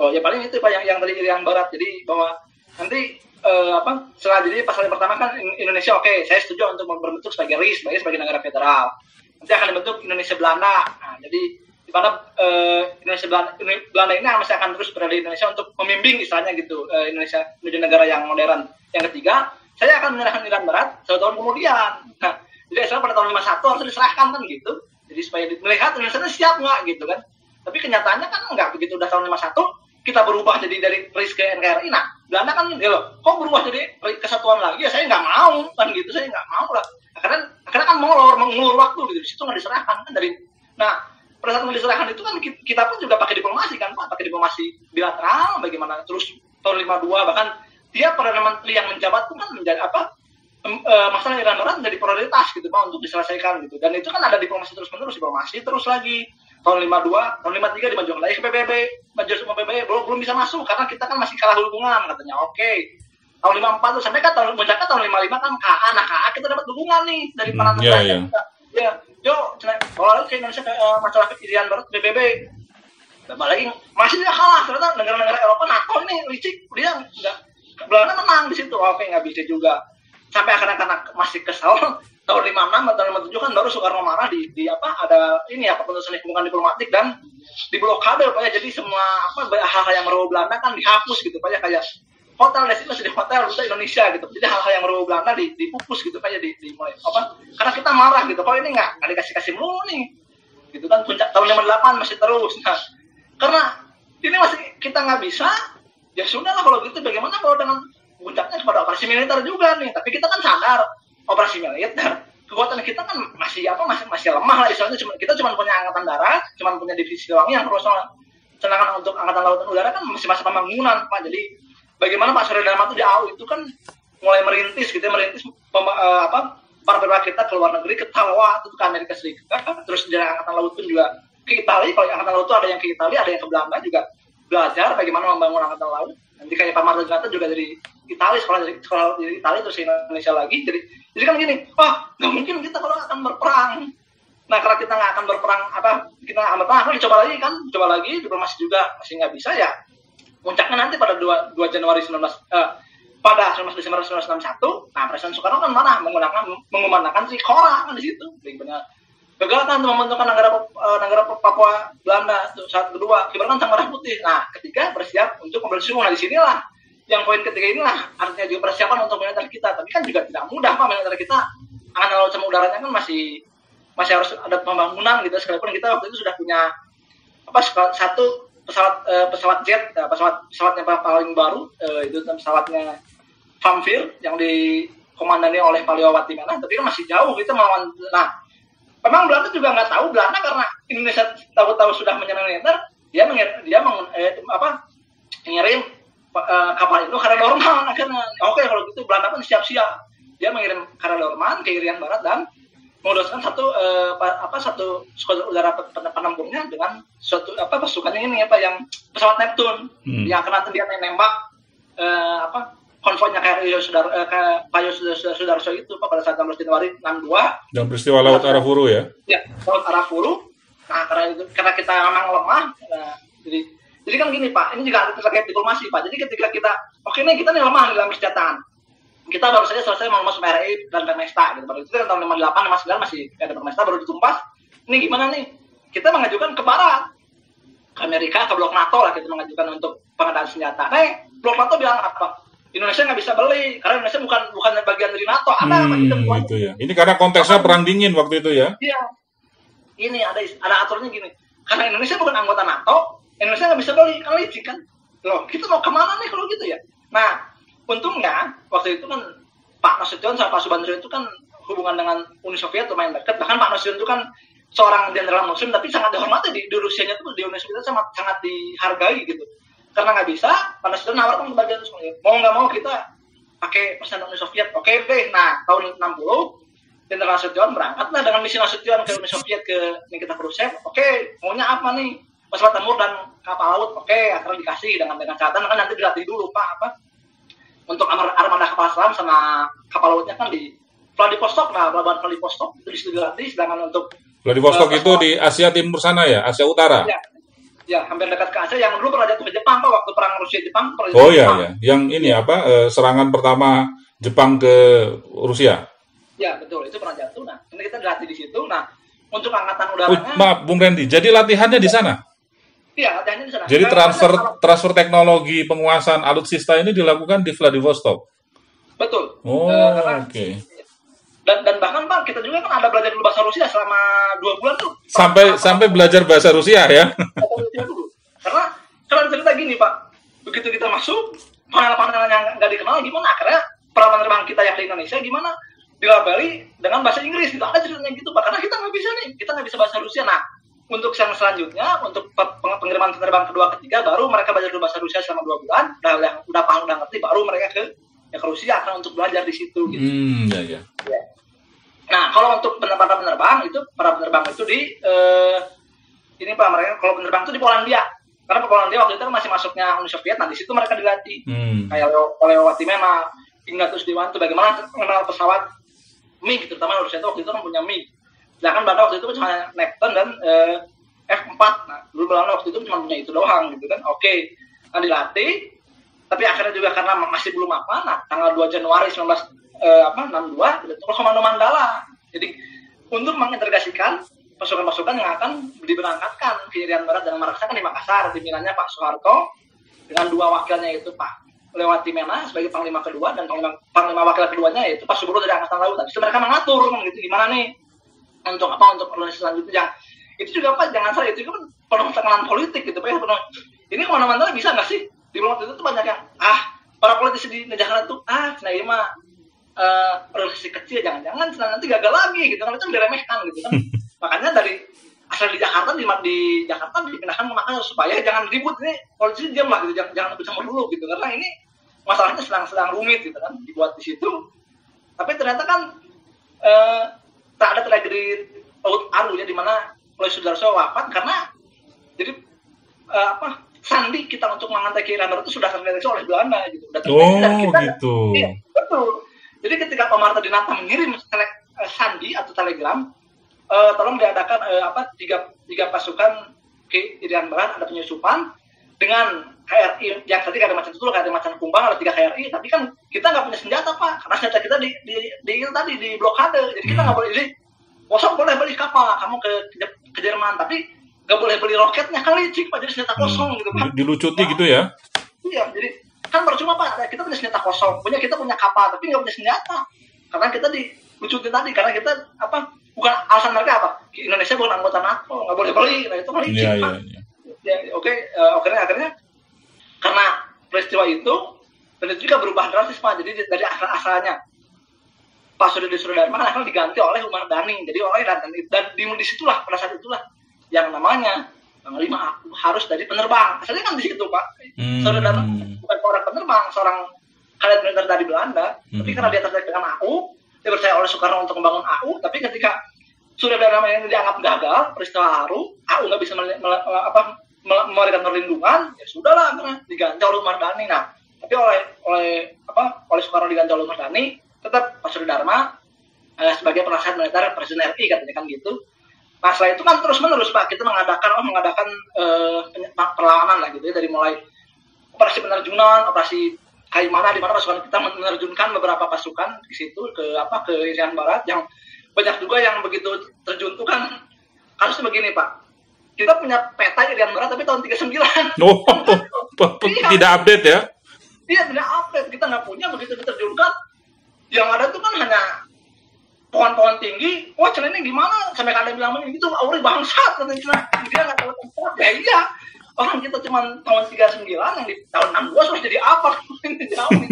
Oh ya paling itu pak yang yang tadi Irian Barat jadi bahwa nanti eh, apa setelah jadi pasal yang pertama kan In- Indonesia oke saya setuju untuk berbentuk sebagai RIS sebagai sebagai negara federal. Nanti akan dibentuk Indonesia Belanda. Nah, jadi di mana eh, Indonesia Belanda, Belanda ini masih akan terus berada di Indonesia untuk membimbing istilahnya gitu eh, Indonesia menuju negara yang modern. Yang ketiga saya akan menyerahkan Irian Barat satu tahun kemudian. Nah jadi saya pada tahun 51 harus diserahkan kan gitu. Jadi supaya melihat Indonesia siap nggak gitu kan. Tapi kenyataannya kan nggak begitu udah tahun 51 kita berubah jadi dari RIS ke NKRI nah Belanda kan ya loh kok berubah jadi kesatuan lagi? Ya saya nggak mau kan gitu saya nggak mau lah. Akhirnya akhirnya kan molor mengulur waktu gitu. Di situ nggak diserahkan kan dari nah pada saat diserahkan itu kan ki- kita pun juga pakai diplomasi kan pak pakai diplomasi bilateral bagaimana terus tahun 52 bahkan dia perdana menteri yang menjabat pun kan menjadi apa eh, masalah Iran Barat menjadi prioritas gitu pak untuk diselesaikan gitu. Dan itu kan ada diplomasi terus menerus diplomasi terus lagi tahun 52 tahun 53 dimajukan lagi ke PBB maju sama PBB belum belum bisa masuk. Karena kita kan masih kalah hubungan katanya. Oke. Tahun 54 tuh sampai kan tahun puncaknya tahun 55 kan KA nah KA kita dapat dukungan nih dari para Hmm, negara iya, kita. ya yo kalau lagi ke Indonesia ke eh, masalah Irian Barat PBB dan lagi masih dia kalah. Ternyata negara-negara Eropa NATO ini licik dia nggak Belanda menang di situ. Oke nggak bisa juga. Sampai akhirnya karena masih kesal tahun 56 atau 57 kan baru Soekarno marah di, di apa ada ini apa keputusan hubungan diplomatik dan diblokade pak ya. Jadi semua apa hal-hal yang merupakan Belanda kan dihapus gitu pak ya. Kayak hotel destinasi di hotel bisa Indonesia gitu. Jadi hal-hal yang merupakan Belanda di, dipupus gitu pak ya di, dimulai apa karena kita marah gitu. Kok ini nggak nggak dikasih kasih mulu nih? Gitu kan puncak tahun 58 masih terus. Nah karena ini masih kita nggak bisa ya sudah lah kalau gitu bagaimana kalau dengan puncaknya kepada operasi militer juga nih. Tapi kita kan sadar operasi militer kekuatan kita kan masih apa masih masih lemah lah istilahnya. Cuma kita cuma punya angkatan darat cuma punya divisi doang. Yang profesional sedangkan untuk angkatan laut dan udara kan masih masa pembangunan pak. Jadi bagaimana Pak Surya Dharma itu di AU itu kan mulai merintis gitu ya, merintis pem- eh, apa para perwira kita ke luar negeri ke Taiwan ke Amerika Serikat. Terus dari angkatan laut pun juga ke Italia kalau angkatan laut itu ada yang ke Italia ada yang ke Belanda juga belajar bagaimana membangun angkatan laut. Nanti kayak Pak Marta juga dari Italia sekolah dari sekolah dari Italia terus Indonesia lagi. Jadi jadi kan gini wah nggak mungkin kita kalau akan berperang. Nah karena kita nggak akan berperang apa kita nggak akan berperang dicoba lagi kan coba lagi diplomasi juga masih nggak bisa ya. Puncaknya nanti pada 2, 2 Januari 19 eh, pada 19 Desember 1961 nah Presiden Soekarno kan marah menggunakan mengumandangkan Trikora kan di situ. Benar. Gagal kan untuk membentukkan negara eh, negara Papua Belanda saat kedua kibarkan sang merah putih. Nah ketiga bersiap untuk kembali semua nah di sinilah yang poin ketiga inilah artinya juga persiapan untuk militer kita. Tapi kan juga tidak mudah pak militer kita. Angkatan laut sama udaranya kan masih masih harus ada pembangunan gitu. Sekalipun kita waktu itu sudah punya apa satu pesawat eh, pesawat jet eh, pesawat pesawatnya pa- paling baru eh, itu pesawatnya Famfir yang dikomandani oleh Paliawati Mana tapi kan masih jauh kita melawan nah memang Belanda juga nggak tahu Belanda karena Indonesia tahu-tahu sudah menyerang militer dia mengir, dia meng, eh, apa ngirim eh, kapal itu karena Dorman akhirnya. Oke kalau gitu Belanda pun siap-siap. Dia mengirim karena Dorman ke Irian Barat dan menguduskan satu pa- apa satu skuadron udara pe- pe- penempurnya dengan suatu apa pasukannya ini apa yang pesawat Neptune Hmm. yang nanti dia nembak eh, apa konvoynya kayak Rio Sudar eh, kayak Payo Sudar Sudarso itu Pak, pada saat 16 Januari 62 Dan peristiwa Laut Arafuru ya. ya laut Arafuru nah karena itu karena kita memang lemah nah, jadi jadi kan gini pak ini juga terkait diplomasi pak. Jadi ketika kita oke nih kita nih lemah di dalam persenjataan kita baru saja selesai melmas PRI dan Permesta gitu. Baru itu kan tahun 58 59 masih ada Permesta baru ditumpas. Ini gimana nih? Kita mengajukan ke barat. Ke Amerika ke blok NATO lah kita mengajukan untuk pengadaan senjata. Nah blok NATO bilang apa? Indonesia nggak bisa beli karena Indonesia bukan bukan bagian dari NATO. Ada Hmm, gitu ya. Ini karena konteksnya perang dingin waktu itu ya. Iya. Ini ada ada aturannya gini. Karena Indonesia bukan anggota NATO, Indonesia nggak bisa beli kan licin kan. Loh, kita mau ke mana nih kalau gitu ya? Nah, untungnya waktu itu kan Pak Nasution sama Pak Subandrio itu kan hubungan dengan Uni Soviet lumayan dekat. Bahkan Pak Nasution itu kan seorang jenderal muslim tapi sangat dihormati di, di Rusianya tuh di Uni Soviet sangat sangat dihargai gitu. Karena nggak bisa, Pak Nasution nawarkan ke bagian Soviet. Mau nggak mau kita pakai persen Uni Soviet. Oke deh. Nah, tahun 60 Jenderal Nasution berangkatlah dengan misi Nasution ke Uni Soviet ke Nikita Khrushchev. Oke, maunya apa nih? Pesawat tempur dan kapal laut. Oke, akan dikasih dengan dengan catatan kan nanti dilatih dulu Pak apa untuk armada kapal selam sama kapal lautnya kan di Vladivostok nah pelabuhan Vladivostok itu di situ dilatih sedangkan untuk Vladivostok Eh, itu di Asia Timur sana ya, Asia Utara. ya ya hampir dekat ke Asia yang dulu pernah jatuh ke Jepang Pak waktu perang Rusia Jepang pernah jatuh Oh iya ya, yang ini apa eh, serangan pertama Jepang ke Rusia. ya betul itu pernah jatuh nah ini kita dilatih di situ nah untuk angkatan Oh, udaranya maaf Bung Randy, jadi latihannya di sana. Iya latihannya di sana Jadi Nah, transfer kalau- transfer teknologi penguasaan alutsista ini dilakukan di Vladivostok. betul. Oh, karena- oke. dan dan bahkan pak kita juga kan ada belajar dulu bahasa Rusia selama dua bulan tuh. Sampai Pak- sampai belajar bahasa Rusia ya. bahasa Rusia dulu. Karena karena cerita gini pak begitu kita masuk panel-panel yang nggak dikenal gimana? Akhirnya para penerbang kita yang di Indonesia gimana? Dilabeli dengan bahasa Inggris gitu. Ada ceritanya gitu pak. Karena kita nggak bisa nih. Kita nggak bisa bahasa Rusia. Nah untuk yang selanjutnya untuk pe- peng- pengiriman penerbang kedua ketiga baru mereka belajar bahasa Rusia selama dua bulan udah udah, udah paham udah ngerti baru mereka ke ya ke Rusia akan untuk belajar di situ gitu Hmm, ya ya. Nah, kalau untuk penerbangan penerbang itu para penerbang itu di eh, ini pak mereka kalau penerbang itu di Polandia karena Polandia waktu itu kan masih masuknya Uni Soviet, nah di situ mereka dilatih Hmm. kayak Leo, Leo Watimena, Ignatius Diwanto bagaimana mengenal pesawat MiG terutama Rusia itu waktu itu kan punya MiG. Sedangkan Belanda waktu itu cuma Neptune dan eh, F4. Nah, dulu Belanda waktu itu cuma punya itu doang gitu kan. Oke, nah dilatih tapi akhirnya juga karena masih belum apa nah tanggal 2 Januari 19 eh, apa 62 dibentuk Komando Mandala jadi untuk mengintegrasikan pasukan-pasukan yang akan diberangkatkan ke Irian Barat dan meraksakan di Makassar pimpinannya Pak Soeharto dengan dua wakilnya itu Pak Lewati Mena sebagai panglima kedua dan panglima, panglima wakil keduanya yaitu Pak Subro dari Angkatan Laut. Itu mereka mengatur gitu gimana nih untuk apa untuk organisasi selanjutnya itu juga Pak jangan salah itu juga penuh tekanan politik gitu Pak. Ya penuh ini ke mana-mana bisa nggak sih? Di waktu itu tuh banyak yang ah para politisi di negara itu ah nah ini mah eh, organisasi kecil jangan-jangan Cina nanti gagal lagi gitu kan itu diremehkan gitu kan. (laughs) Makanya dari asal di Jakarta di, di Jakarta dipindahkan ke Makassar supaya jangan ribut ini politisi diam lah gitu jangan jangan ikut campur dulu gitu karena ini masalahnya sedang-sedang rumit gitu kan dibuat di situ. Tapi ternyata kan eh, tak ada tragedi laut aru ya di mana oleh Sudarso wafat karena jadi eh, apa sandi kita untuk mengantai Iran itu sudah terdeteksi oleh Belanda gitu. Udah terdeteksi dan Oh, kita- gitu. Iya, betul. Jadi ketika Pak Marta Dinata mengirim tele- eh, sandi atau telegram, eh, tolong diadakan eh, apa tiga tiga pasukan ke Irian Barat ada penyusupan dengan KRI yang tadi ada macan tutul, ada macan kumbang, ada tiga KRI, tapi kan kita nggak punya senjata pak, karena senjata kita di di, di itu tadi di blokade, jadi kita Hmm. nggak boleh jadi kosong boleh beli kapal, kamu ke ke, ke Jerman, tapi nggak boleh beli roketnya kan licik pak, jadi senjata kosong gitu pak. Di- Dilucuti gitu ya? Iya, jadi kan percuma pak, kita punya senjata kosong, punya kita punya kapal, tapi nggak punya senjata, karena kita dilucutin tadi, karena kita apa? Bukan alasan mereka apa? Indonesia bukan anggota NATO, nggak boleh beli, nah itu kan licik Iya, pak. iya, iya. Ya, oke, eh, akhirnya akhirnya karena peristiwa itu dan itu juga berubah drastis pak, jadi dari asal asalnya Pak Sudi Dharma kan akhirnya diganti oleh Umar Dhani, jadi oleh dan dan, dan di, di situlah pada saat itulah yang namanya Panglima aku harus dari penerbang. Asalnya kan di situ pak. Hmm. Saudara Dharma bukan seorang penerbang, seorang kadet militer dari Belanda, tapi Hmm. karena dia tertarik dengan AU, dia percaya oleh Soekarno untuk membangun AU, tapi ketika Surya Dharma yang dianggap gagal, peristiwa ARU, AU nggak bisa mele- mele- apa, memberikan perlindungan, ya sudahlah, karena diganti oleh Umar Dhani. Nah, tapi oleh oleh apa oleh Soekarno diganti oleh Umar Dhani, tetap Pak Dharma eh, sebagai penasihat militer Presiden RI katanya kan gitu. Nah setelah itu kan terus menerus Pak kita mengadakan oh mengadakan eh, perlawanan lah gitu ya dari mulai operasi penerjunan, operasi kayak mana di mana pasukan kita menerjunkan beberapa pasukan di situ ke apa ke Irian Barat yang banyak juga yang begitu terjun tuh kan harusnya begini Pak kita punya peta Irian Barat tapi tahun 39 (laughs) Oh, tidak update ya? Iya tidak update. Kita nggak punya begitu diterjunkan yang ada tuh kan hanya pohon-pohon tinggi. Wah celana ini gimana? Sampai kalian bilang begini itu auri bangsat katanya celana dia nggak tahu tempat ya iya. Orang kita cuma tahun 39 yang di tahun 62 sudah jadi apa? (laughs) Ini jauh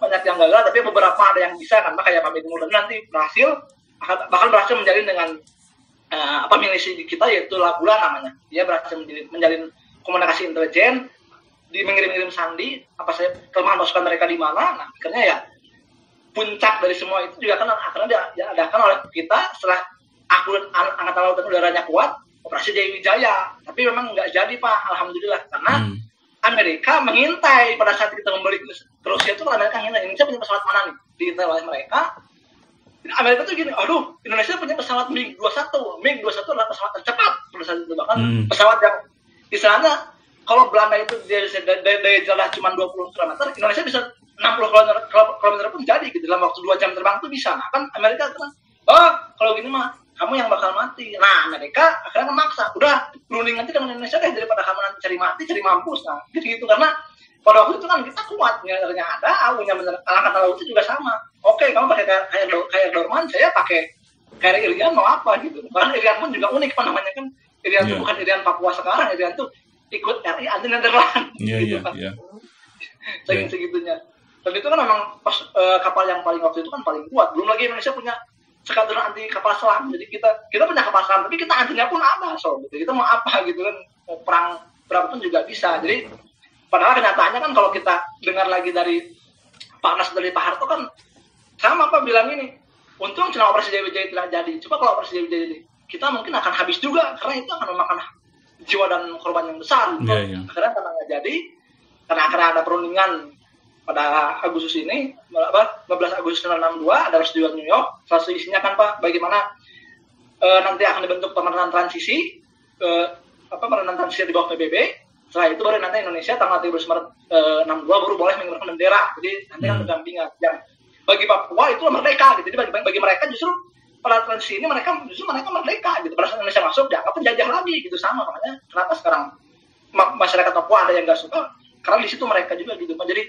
banyak yang gagal tapi beberapa ada yang bisa kan kayak Pak Benny nanti berhasil bahkan bahkan berhasil menjalin dengan eh, apa milisi kita yaitu Lagula namanya. Dia berhasil menjalin, menjalin komunikasi intelijen di mengirim-ngirim sandi apa saya kelemahan pasukan mereka di mana. Nah akhirnya ya puncak dari semua itu juga kan akhirnya dia- diadakan oleh kita setelah aku angkatan laut dan udaranya kuat operasi Jaya Wijaya tapi memang nggak jadi pak. Alhamdulillah. Karena Hmm. Amerika mengintai pada saat kita membeli ke Rusia itu Amerika ngintai Indonesia punya pesawat mana nih? Diintai oleh mereka Amerika tuh gini, aduh Indonesia punya pesawat MiG 21 MiG 21 adalah pesawat tercepat pada saat itu bahkan Hmm. pesawat yang istilahnya kalau Belanda itu dia daya, daya, daya jarak cuma 20 km Indonesia bisa 60 km, kilometer pun jadi gitu. Dalam waktu 2 jam terbang tuh bisa. Nah kan Amerika kan oh kalau gini mah kamu yang bakal mati. Nah Amerika akhirnya memaksa udah berunding nanti dengan Indonesia deh daripada kamu nanti cari mati cari mampus. Nah gitu gitu. Karena pada waktu itu kan kita kuat nyaranya ada awunya bener angkatan laut itu juga sama. Oke kamu pakai kayak kayak, Dor- kayak Dorman saya pakai kayak Irian mau apa gitu. Karena Irian pun juga unik apa namanya kan. Irian itu Iya. bukan Irian Papua sekarang Irian tuh ikut RI anti Netherlands Iya, gitu iya, (laughs) kan. iya. Iya. segitunya. Dan itu kan memang pas, eh, kapal yang paling waktu itu kan paling kuat. Belum lagi Indonesia punya skadron anti kapal selam. Jadi kita kita punya kapal selam tapi kita antinya pun ada so. Gitu kita mau apa gitu kan mau perang berapapun juga bisa. Jadi padahal kenyataannya kan kalau kita dengar lagi dari Pak Nas dari Pak Harto kan sama apa bilang ini untung cuma operasi Wijaya tidak jadi. Coba kalau operasi Wijaya jadi kita mungkin akan habis juga karena itu akan memakan jiwa dan korban yang besar. Iya, iya. akhirnya karena nggak jadi karena akhirnya ada perundingan pada Agustus ini apa 15 Agustus 1962 ada persetujuan New York. Salah satu isinya kan Pak bagaimana eh, nanti akan dibentuk pemerintahan transisi eh, apa pemerintahan transisi di bawah PBB setelah itu baru nanti Indonesia tanggal 13 Maret eh, 62 baru boleh mengirimkan bendera. Jadi nanti kan berdampingan. Yang bagi Papua itu merdeka gitu. Jadi bagi, bagi mereka justru pada transisi ini mereka justru mereka merdeka gitu. Pada saat Indonesia masuk dianggap penjajah lagi gitu. Sama makanya kenapa sekarang ma- masyarakat Papua ada yang nggak suka? Karena di situ mereka juga gitu. Pak. jadi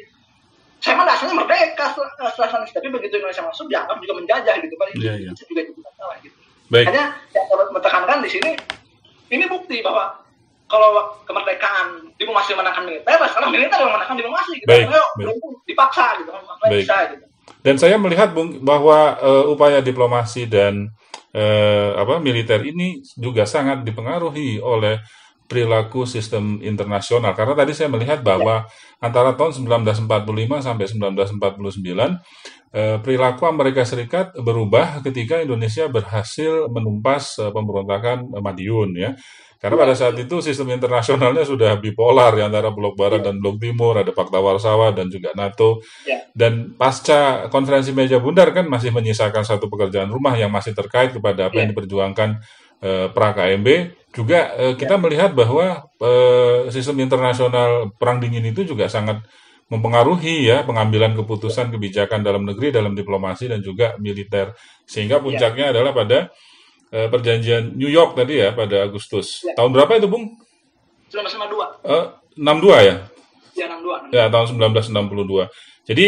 saya mah dasarnya merdeka. Setelah, setelah transisi tapi begitu Indonesia masuk dianggap juga menjajah gitu. Pak itu, Iya, iya. itu juga jadi masalah gitu. Baik. hanya yang perlu menekankan di sini ini bukti bahwa kalau kemerdekaan diplomasi memenangkan militer, sekarang militer yang memenangkan diplomasi. Gitu. Baik, Ayo, baik. dipaksa gitu, nggak bisa gitu. Dan saya melihat Bung bahwa eh, upaya diplomasi dan eh, apa militer ini juga sangat dipengaruhi oleh perilaku sistem internasional karena tadi saya melihat bahwa antara tahun 1945 sampai 1949 eh, perilaku Amerika Serikat berubah ketika Indonesia berhasil menumpas eh, pemberontakan eh, Madiun ya. Karena pada saat itu sistem internasionalnya sudah bipolar ya antara blok barat dan blok timur, ada Fakta Warsawa dan juga NATO. Ya. Dan pasca konferensi meja bundar kan masih menyisakan satu pekerjaan rumah yang masih terkait kepada apa yang diperjuangkan eh, pra KMB. Juga eh, kita melihat bahwa eh, sistem internasional perang dingin itu juga sangat mempengaruhi ya pengambilan keputusan kebijakan dalam negeri, dalam diplomasi dan juga militer. Sehingga puncaknya adalah pada eh, perjanjian New York tadi ya pada Agustus. Ya. Tahun berapa itu, Bung? 1992, Eh, 62 ya? ya 62. Ya, tahun 1962. Jadi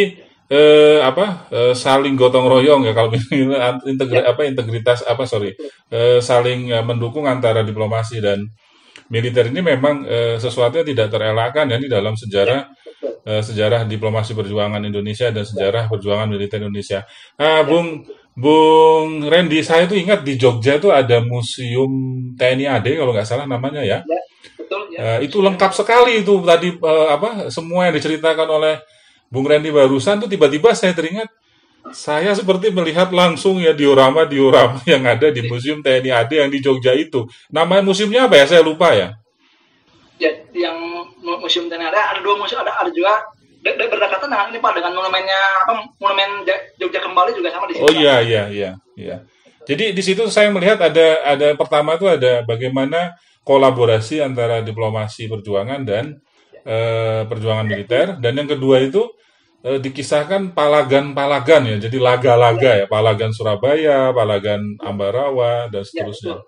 eh, apa eh, saling gotong royong ya kalau (laughs) misalnya integri, apa integritas apa sorry eh, saling eh, mendukung antara diplomasi dan militer ini memang eh, sesuatu yang tidak terelakkan ya di dalam sejarah eh, sejarah diplomasi perjuangan Indonesia dan sejarah perjuangan militer Indonesia. Ah, Bung Bung Randy, saya tuh ingat di Jogja itu ada museum TNI AD kalau nggak salah namanya ya. Ya, betul ya. Eh, itu lengkap sekali itu tadi eh, apa semua yang diceritakan oleh Bung Randy barusan tuh tiba-tiba saya teringat saya seperti melihat langsung ya diorama-diorama (laughs) yang ada di Museum TNI AD yang di Jogja itu. Nama museumnya apa ya? Saya lupa ya. ya yang mu- museum dan ada ada dua museum ada ada juga de- berdekatan dengan ini pak dengan monumennya apa monumen Ja- Jogja kembali juga sama di situ Oh iya iya iya iya. Jadi di situ saya melihat ada ada pertama itu ada bagaimana kolaborasi antara diplomasi perjuangan dan eh, perjuangan militer dan yang kedua itu eh, dikisahkan palagan-palagan ya. Jadi laga-laga ya, palagan Surabaya, palagan Ambarawa dan Ya, seterusnya. betul.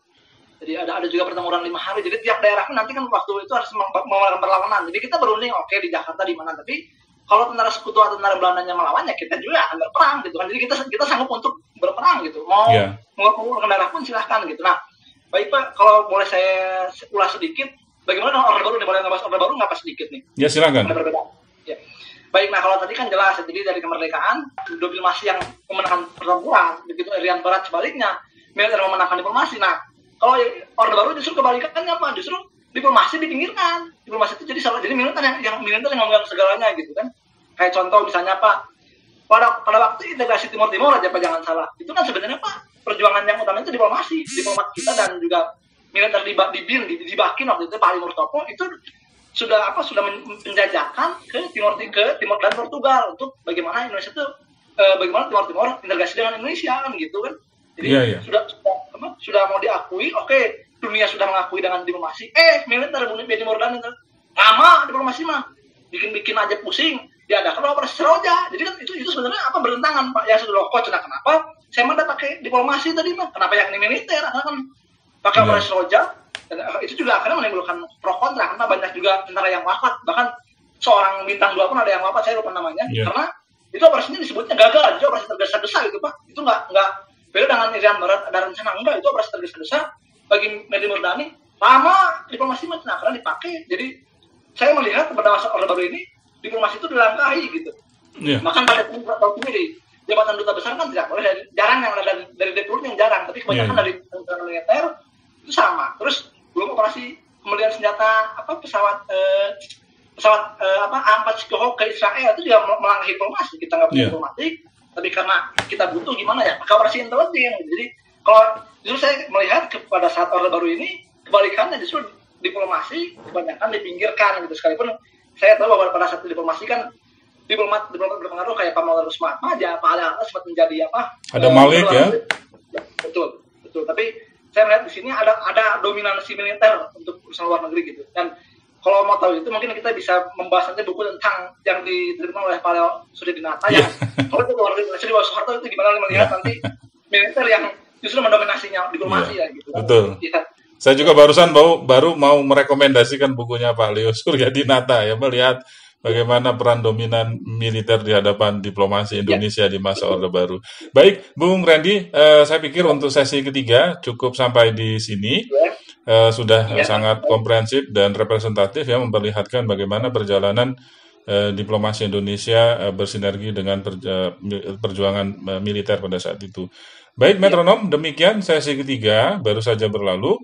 Jadi ada ada juga pertempuran lima hari. Jadi tiap daerah pun nanti kan waktu itu harus melakukan perlawanan. Jadi kita berunding oke di Jakarta di mana tapi kalau tentara sekutu atau tentara Belandanya melawan ya kita juga akan berperang gitu kan. Jadi kita kita sanggup untuk berperang gitu. Mau Iya. mau darah pun silahkan gitu. Nah baik pak kalau boleh saya ulas sedikit bagaimana dengan orde baru nih boleh ngebahas orde baru nggak pas sedikit nih Ya silakan. ada perbedaan. Ya. Baik, nah kalau tadi kan jelas, jadi dari kemerdekaan, diplomasi yang memenangkan pertempuran, begitu Irian Barat sebaliknya, militer memenangkan diplomasi. Nah, kalau Orde Baru justru kebalikannya apa? Justru diplomasi dipinggirkan. Diplomasi itu jadi salah, jadi militer yang, yang militer yang memegang segalanya gitu kan. Kayak contoh misalnya Pak, pada pada waktu integrasi Timur Timur aja Pak jangan salah. Itu kan sebenarnya Pak perjuangan yang utama itu diplomasi, diplomat kita dan juga militer di di BIN di, di Bakin waktu itu Pak Ali Murtopo itu sudah apa sudah men- menjajakan ke Timur ke Timur dan Portugal untuk bagaimana Indonesia itu eh, bagaimana Timur Timur integrasi dengan Indonesia kan gitu kan. Jadi Iya, iya. sudah sudah apa, sudah mau diakui, oke dunia sudah mengakui dengan diplomasi. Eh militer bunuh Timur dan itu. Lama diplomasi mah. Bikin-bikin aja pusing. Diadakan operasi Seroja. Jadi kan itu itu sebenarnya apa bertentangan Pak? Yang sudah kok nah, kenapa? Saya mah pakai diplomasi tadi mah kenapa yang ini militer? Karena kan pakai Iya. operasi Seroja dan eh, itu juga akhirnya menimbulkan pro kontra. Karena banyak juga tentara yang wafat. Bahkan seorang bintang dua pun ada yang wafat saya lupa namanya. Iya. karena itu operasinya disebutnya gagal. Jadi operasi tergesa-gesa gitu pak. Itu nggak nggak beda dengan Irian Barat ada rencana enggak itu operasi tergesa-gesa bagi Medi Murdani lama diplomasi mah nah, karena dipakai jadi saya melihat pada masa Orde Baru ini diplomasi itu dilangkahi gitu Iya. bahkan pada tahu sendiri jabatan duta besar kan tidak boleh dari jarang yang ada dari dari Deput yang jarang tapi kebanyakan Iya, iya. dari tentara militer itu sama terus belum operasi kemudian senjata apa pesawat eh, pesawat eh, apa A4 Sikoho ke Israel itu juga mel- melangkahi diplomasi kita nggak punya Iya. diplomatik tapi karena kita butuh gimana ya pakai operasi intelijen jadi kalau justru saya melihat kepada saat orde baru ini kebalikannya justru diplomasi kebanyakan dipinggirkan gitu. Sekalipun saya tahu bahwa pada saat diplomasi kan diplomat diplomat berpengaruh kayak Pak Maulana Usman aja Pak Ali Atas sempat menjadi apa? Ada eh, Malik ya. Ya, betul betul. Tapi saya melihat di sini ada ada dominasi militer untuk urusan luar negeri gitu. Dan kalau mau tahu itu mungkin kita bisa membahas nanti buku tentang yang diterima oleh Pak Leo Suryadinata yang kalau itu luar negeri bawah Soeharto itu gimana melihat Ya. nanti militer yang justru mendominasinya diplomasi Iya, ya gitu betul. Iya. Saya juga barusan baru, baru mau merekomendasikan bukunya Pak Leo (laughs) Suryadinata ya melihat bagaimana peran dominan militer di hadapan diplomasi Indonesia di masa Orde Baru. Baik, Bung Randy, eh, saya pikir untuk sesi ketiga cukup sampai di sini. Ya. eh, sudah Iya. sangat komprehensif dan representatif ya memperlihatkan bagaimana perjalanan eh, diplomasi Indonesia eh, bersinergi dengan perja- perjuangan eh, militer pada saat itu. Baik metronom, demikian sesi ketiga baru saja berlalu.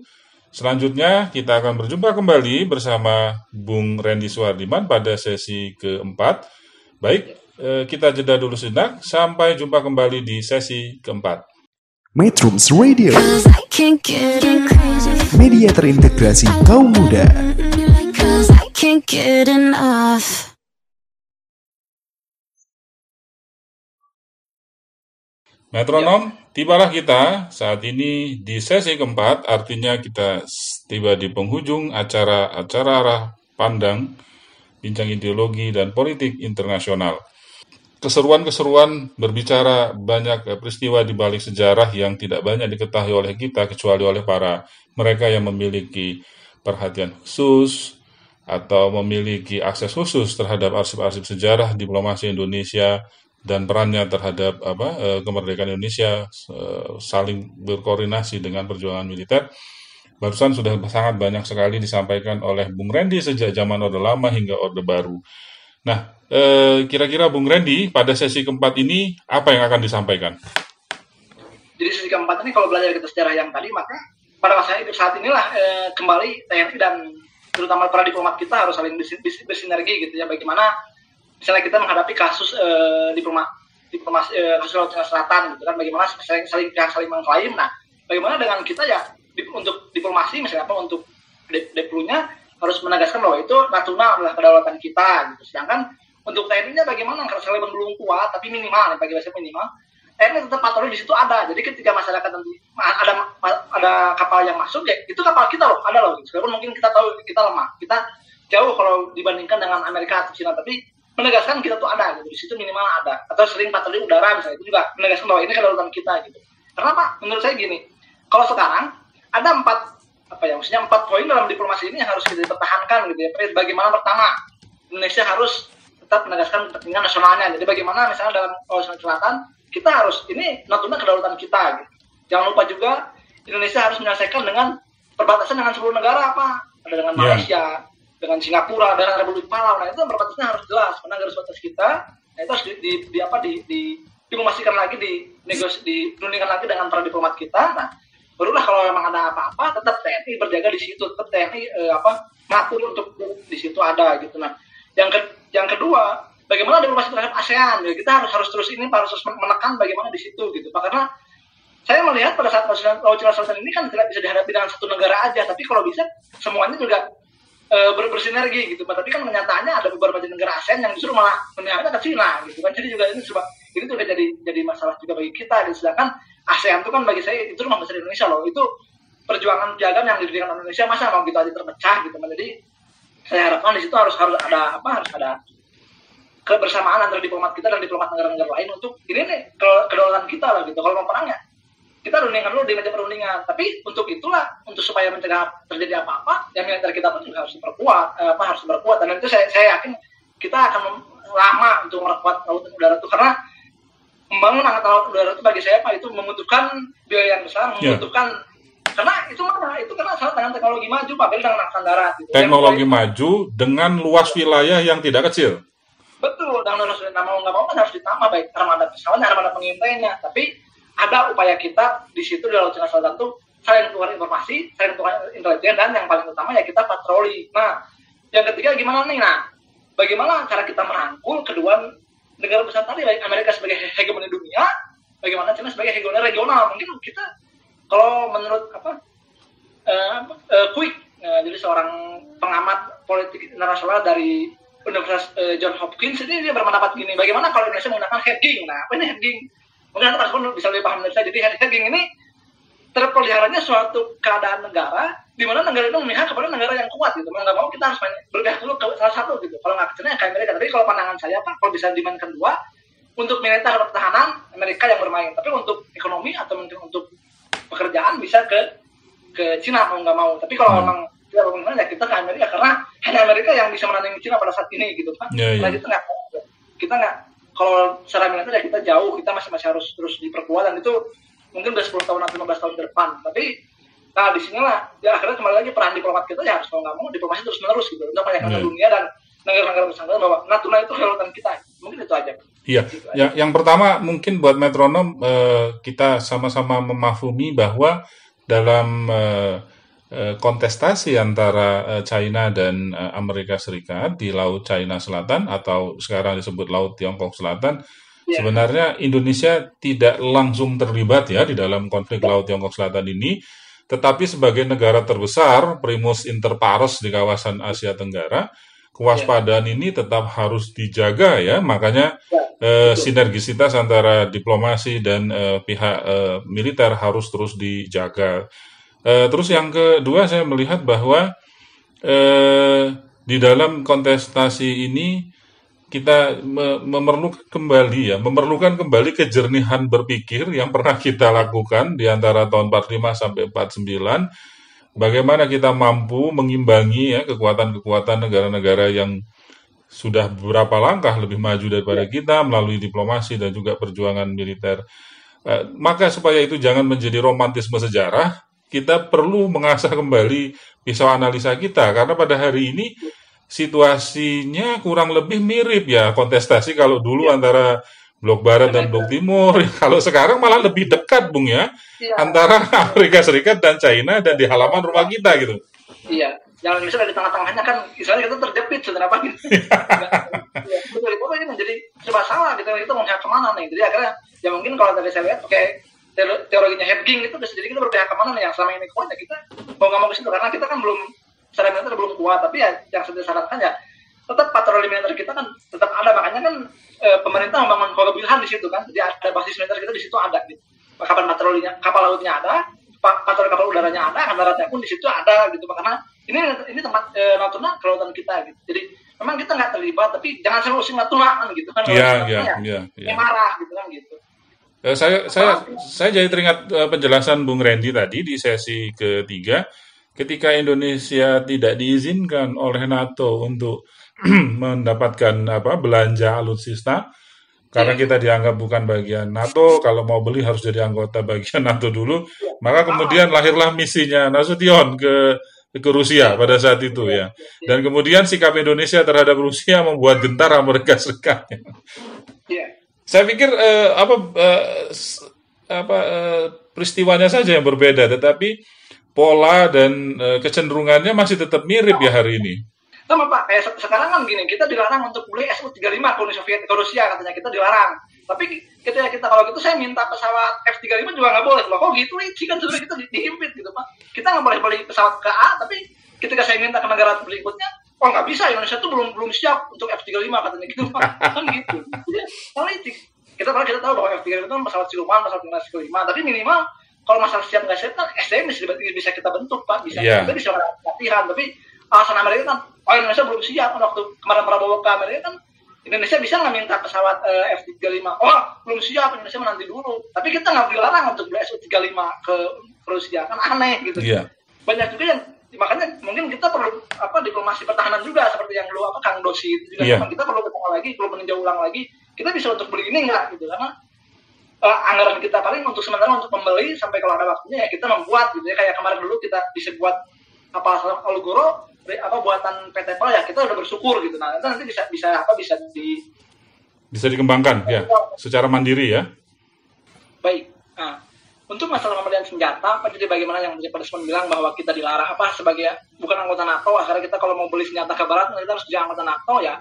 Selanjutnya kita akan berjumpa kembali bersama Bung Randy Suwardiman pada sesi keempat. Baik, eh, kita jeda dulu sejenak. Sampai jumpa kembali di sesi keempat. Metrums Radio, media terintegrasi kaum muda. Metronom, tibalah kita saat ini di sesi keempat, artinya kita tiba di penghujung acara-acara arah pandang, bincang ideologi dan politik internasional. Keseruan-keseruan berbicara banyak peristiwa di balik sejarah yang tidak banyak diketahui oleh kita kecuali oleh para mereka yang memiliki perhatian khusus atau memiliki akses khusus terhadap arsip-arsip sejarah diplomasi Indonesia dan perannya terhadap apa eh, kemerdekaan Indonesia eh, saling berkoordinasi dengan perjuangan militer. Barusan sudah sangat banyak sekali disampaikan oleh Bung Randy sejak zaman Orde Lama hingga Orde Baru. Nah, eh, kira-kira Bung Randy pada sesi keempat ini apa yang akan disampaikan? Jadi sisi keempat ini kalau belajar kita sejarah yang tadi maka pada masa saat inilah eh, kembali TNI dan terutama para diplomat kita harus saling bersi- bersi- bersinergi gitu ya bagaimana misalnya kita menghadapi kasus eh, diplomat diplomasi eh, kasus Laut Cina Selatan gitu kan bagaimana saling saling pihak saling mengklaim nah bagaimana dengan kita ya di- untuk diplomasi misalnya apa untuk de- Deplunya harus menegaskan bahwa itu Natuna adalah kedaulatan kita gitu sedangkan untuk TNI-nya bagaimana karena sekalipun belum kuat tapi minimal bagi bahasa minimal TNI tetap patroli di situ ada. Jadi ketika masyarakat nanti ada ada kapal yang masuk ya itu kapal kita loh, ada loh. Sekalipun mungkin kita tahu kita lemah, kita jauh kalau dibandingkan dengan Amerika atau Cina, tapi menegaskan kita tuh ada gitu. Di situ minimal ada. Atau sering patroli udara misalnya itu juga menegaskan bahwa ini kedaulatan kita gitu. Karena apa? Menurut saya gini, kalau sekarang ada empat apa ya maksudnya empat poin dalam diplomasi ini yang harus kita pertahankan gitu ya. Bagaimana pertama Indonesia harus tetap menegaskan kepentingan nasionalnya. Jadi bagaimana misalnya dalam Sulawesi Selatan kita harus ini Natuna kedaulatan kita. Gitu. Jangan lupa juga Indonesia harus menyelesaikan dengan perbatasan dengan 10 negara apa? Ada dengan Ya. Malaysia, dengan Singapura, dengan Republik Palau. Nah itu perbatasannya harus jelas. Mana garis batas kita? Nah, itu harus di, di, di apa di, di lagi, di negos, dirundingkan lagi dengan para diplomat kita. Nah barulah kalau memang ada apa-apa tetap TNI berjaga di situ, tetap TNI eh, apa ngatur untuk di situ ada gitu. Nah yang ke, yang kedua bagaimana diplomasi terhadap ASEAN ya, kita harus harus terus ini harus terus menekan bagaimana di situ gitu karena saya melihat pada saat Laut Cina Selatan ini kan tidak bisa dihadapi dengan satu negara aja tapi kalau bisa semuanya juga eh, ber- bersinergi gitu Pak. Tapi kan kenyataannya ada beberapa negara ASEAN yang justru malah memihaknya ke Cina gitu kan. Jadi juga ini coba ini juga jadi jadi masalah juga bagi kita. Dan sedangkan ASEAN itu kan bagi saya itu rumah besar Indonesia loh. Itu perjuangan piagam yang didirikan Indonesia masa mau gitu aja terpecah gitu Pak. jadi saya harapkan di situ harus harus ada apa harus ada kebersamaan antara diplomat kita dan diplomat negara-negara lain untuk ini nih ke- kedaulatan kita lah gitu. Kalau mau perang ya kita rundingkan dulu di meja perundingan tapi untuk itulah untuk supaya mencegah terjadi apa-apa yang militer kita pun juga harus diperkuat eh, apa harus diperkuat dan itu saya, saya yakin kita akan lama untuk memperkuat laut udara itu karena membangun angkatan laut udara itu bagi saya pak itu membutuhkan biaya yang besar Ya. membutuhkan karena itu mana itu karena salah dengan teknologi maju pak beda dengan angkatan darat gitu. Teknologi Yang- maju dengan luas wilayah yang tidak kecil. Betul, dan harus mau nggak mau kan harus ditambah baik armada pesawatnya, armada pengintainya. Tapi ada upaya kita di situ di Laut Cina Selatan tuh saling tukar informasi, saling tukar intelijen dan yang paling utama ya kita patroli. Nah, yang ketiga gimana nih? Nah, bagaimana cara kita merangkul kedua negara besar tadi baik Amerika sebagai hegemoni dunia, bagaimana China sebagai hegemoni regional? Mungkin kita kalau menurut apa eh, eh, Quick, eh, jadi seorang pengamat politik internasional dari Universitas eh, John Hopkins ini dia berpendapat gini, bagaimana kalau Indonesia menggunakan hedging? Nah, apa ini hedging? Mungkin Mas Kun bisa lebih paham dari saya. Jadi hed- hedging ini terpeliharanya suatu keadaan negara di mana negara itu memihak kepada negara yang kuat gitu. Mau nggak mau kita harus main- berpihak dulu ke salah satu gitu. Kalau nggak ke China ya ke Amerika. Tapi kalau pandangan saya Pak, kalau bisa dimainkan dua, untuk militer pertahanan Amerika yang bermain. Tapi untuk ekonomi atau mungkin untuk pekerjaan bisa ke ke Cina mau nggak mau. Tapi kalau Hmm. memang tidak mau ya kita ke Amerika karena hanya Amerika yang bisa menandingi Cina pada saat ini gitu. Ya, ya. Karena kita nggak kita nggak kalau secara militer ya kita jauh kita masih masih harus terus diperkuat dan itu mungkin udah 10 tahun atau 15 tahun ke depan tapi Nah di sinilah ya akhirnya kembali lagi peran diplomat kita ya harus mau nggak mau diplomasi terus menerus gitu untuk meyakinkan Iya. dunia dan negara-negara bersangkutan bahwa Natuna itu kelautan kita. Mungkin itu aja. Iya, Gitu aja. yang, pertama mungkin buat metronom eh, kita sama-sama memahami bahwa dalam eh, kontestasi antara eh, China dan eh, Amerika Serikat di Laut China Selatan atau sekarang disebut Laut Tiongkok Selatan, Iya. sebenarnya Indonesia tidak langsung terlibat ya di dalam konflik Laut Tiongkok Selatan ini, tetapi sebagai negara terbesar, primus inter pares di kawasan Asia Tenggara, kewaspadaan ini tetap harus dijaga ya, makanya eh, sinergisitas antara diplomasi dan eh, pihak eh, militer harus terus dijaga. Eh, terus yang kedua saya melihat bahwa eh, di dalam kontestasi ini kita me- memerlukan kembali ya, memerlukan kembali kejernihan berpikir yang pernah kita lakukan di antara tahun 45 sampai 49 bagaimana kita mampu mengimbangi ya kekuatan-kekuatan negara-negara yang sudah beberapa langkah lebih maju daripada kita melalui diplomasi dan juga perjuangan militer. Eh, maka supaya itu jangan menjadi romantisme sejarah, kita perlu mengasah kembali pisau analisa kita. Karena pada hari ini situasinya kurang lebih mirip ya kontestasi kalau dulu antara blok barat dan blok timur. (laughs) Kalau sekarang malah lebih dekat bung ya Iya. antara Amerika Serikat dan China dan di halaman rumah kita gitu. Iya, Indonesia ada di tengah-tengahnya kan, misalnya kita terjepit sebenarnya apa gitu. Iya, betul itu ini menjadi serba salah gitu, kita mau ke mana nih. Jadi akhirnya, ya mungkin kalau tadi saya lihat, teori- teorinya Hebging itu bisa jadi kita berpihak ke mana nih yang selama ini kuat ya kita mau nggak mau ke situ karena kita kan belum secara militer belum kuat tapi ya yang sudah disarankan ya tetap patroli militer kita kan tetap ada makanya kan eh, pemerintah membangun pelabuhan di situ kan jadi ada basis militer kita di situ ada gitu. Kapal patrolinya kapal lautnya ada pa- patroli kapal udaranya ada daratnya pun di situ ada gitu. Karena ini ini tempat eh, Natuna kelautan kita gitu. Jadi memang kita nggak terlibat tapi jangan selalu usung Natuna kan gitu kan. Natuna iya, ya, iya. marah gitu kan gitu Eh, saya saya saya jadi teringat eh, penjelasan Bung Randy tadi di sesi ketiga. Ketika Indonesia tidak diizinkan oleh NATO untuk (clears throat) mendapatkan apa belanja alutsista karena kita dianggap bukan bagian NATO kalau mau beli harus jadi anggota bagian NATO dulu maka kemudian lahirlah misinya Nasution ke ke Rusia pada saat itu ya. dan kemudian sikap Indonesia terhadap Rusia membuat gentar Amerika Serikat iya saya pikir eh, apa eh, apa eh, peristiwanya saja yang berbeda, tetapi pola dan eh, kecenderungannya masih tetap mirip ya hari ini. sama pak. Kayak se- sekarang kan gini kita dilarang untuk beli Su 35 ke Uni Soviet ke Rusia katanya kita dilarang. Tapi ketika kita kalau gitu saya minta pesawat F35 juga nggak boleh loh kok gitu sih kan sebenarnya kita di- dihimpit gitu pak. Kita nggak boleh beli pesawat ke A tapi ketika saya minta ke negara berikutnya oh nggak bisa Indonesia tuh belum belum siap untuk F35 katanya gitu. Pak (laughs) kan gitu. Jadi politik. Kita kalau kita tahu bahwa F35 itu kan pesawat siluman pesawat generasi kelima tapi minimal kalau masalah siap nggak siap kan SDM bisa, bisa kita bentuk pak. Bisa Iya. kita bisa latihan tapi alasan Amerika kan oh Indonesia belum siap. Waktu kemarin Prabowo ke Amerika kan Indonesia bisa nggak minta pesawat eh, F-35 oh belum siap Indonesia menanti dulu. Tapi kita nggak dilarang untuk beli Su-35 ke Rusia. Kan aneh gitu. Iya. banyak juga yang makanya mungkin kita perlu apa diplomasi pertahanan juga seperti yang dulu apa Kang Dosi itu juga Iya. memang kita perlu ketemu lagi perlu meninjau ulang lagi kita bisa untuk beli ini nggak gitu. Karena eh, anggaran kita paling untuk sementara untuk membeli sampai kalau ada waktunya ya kita membuat gitu ya. Kayak kemarin dulu kita bisa buat apa Olugoro apa buatan PT PAL ya kita udah bersyukur gitu. Nah itu nanti bisa bisa apa bisa di Bisa dikembangkan ya. Secara mandiri ya. baik. Nah untuk masalah pembelian senjata apa jadi bagaimana yang Pak Desmond bilang bahwa kita dilarang apa sebagai bukan anggota NATO akhirnya kita kalau mau beli senjata ke barat kita harus jadi anggota NATO ya.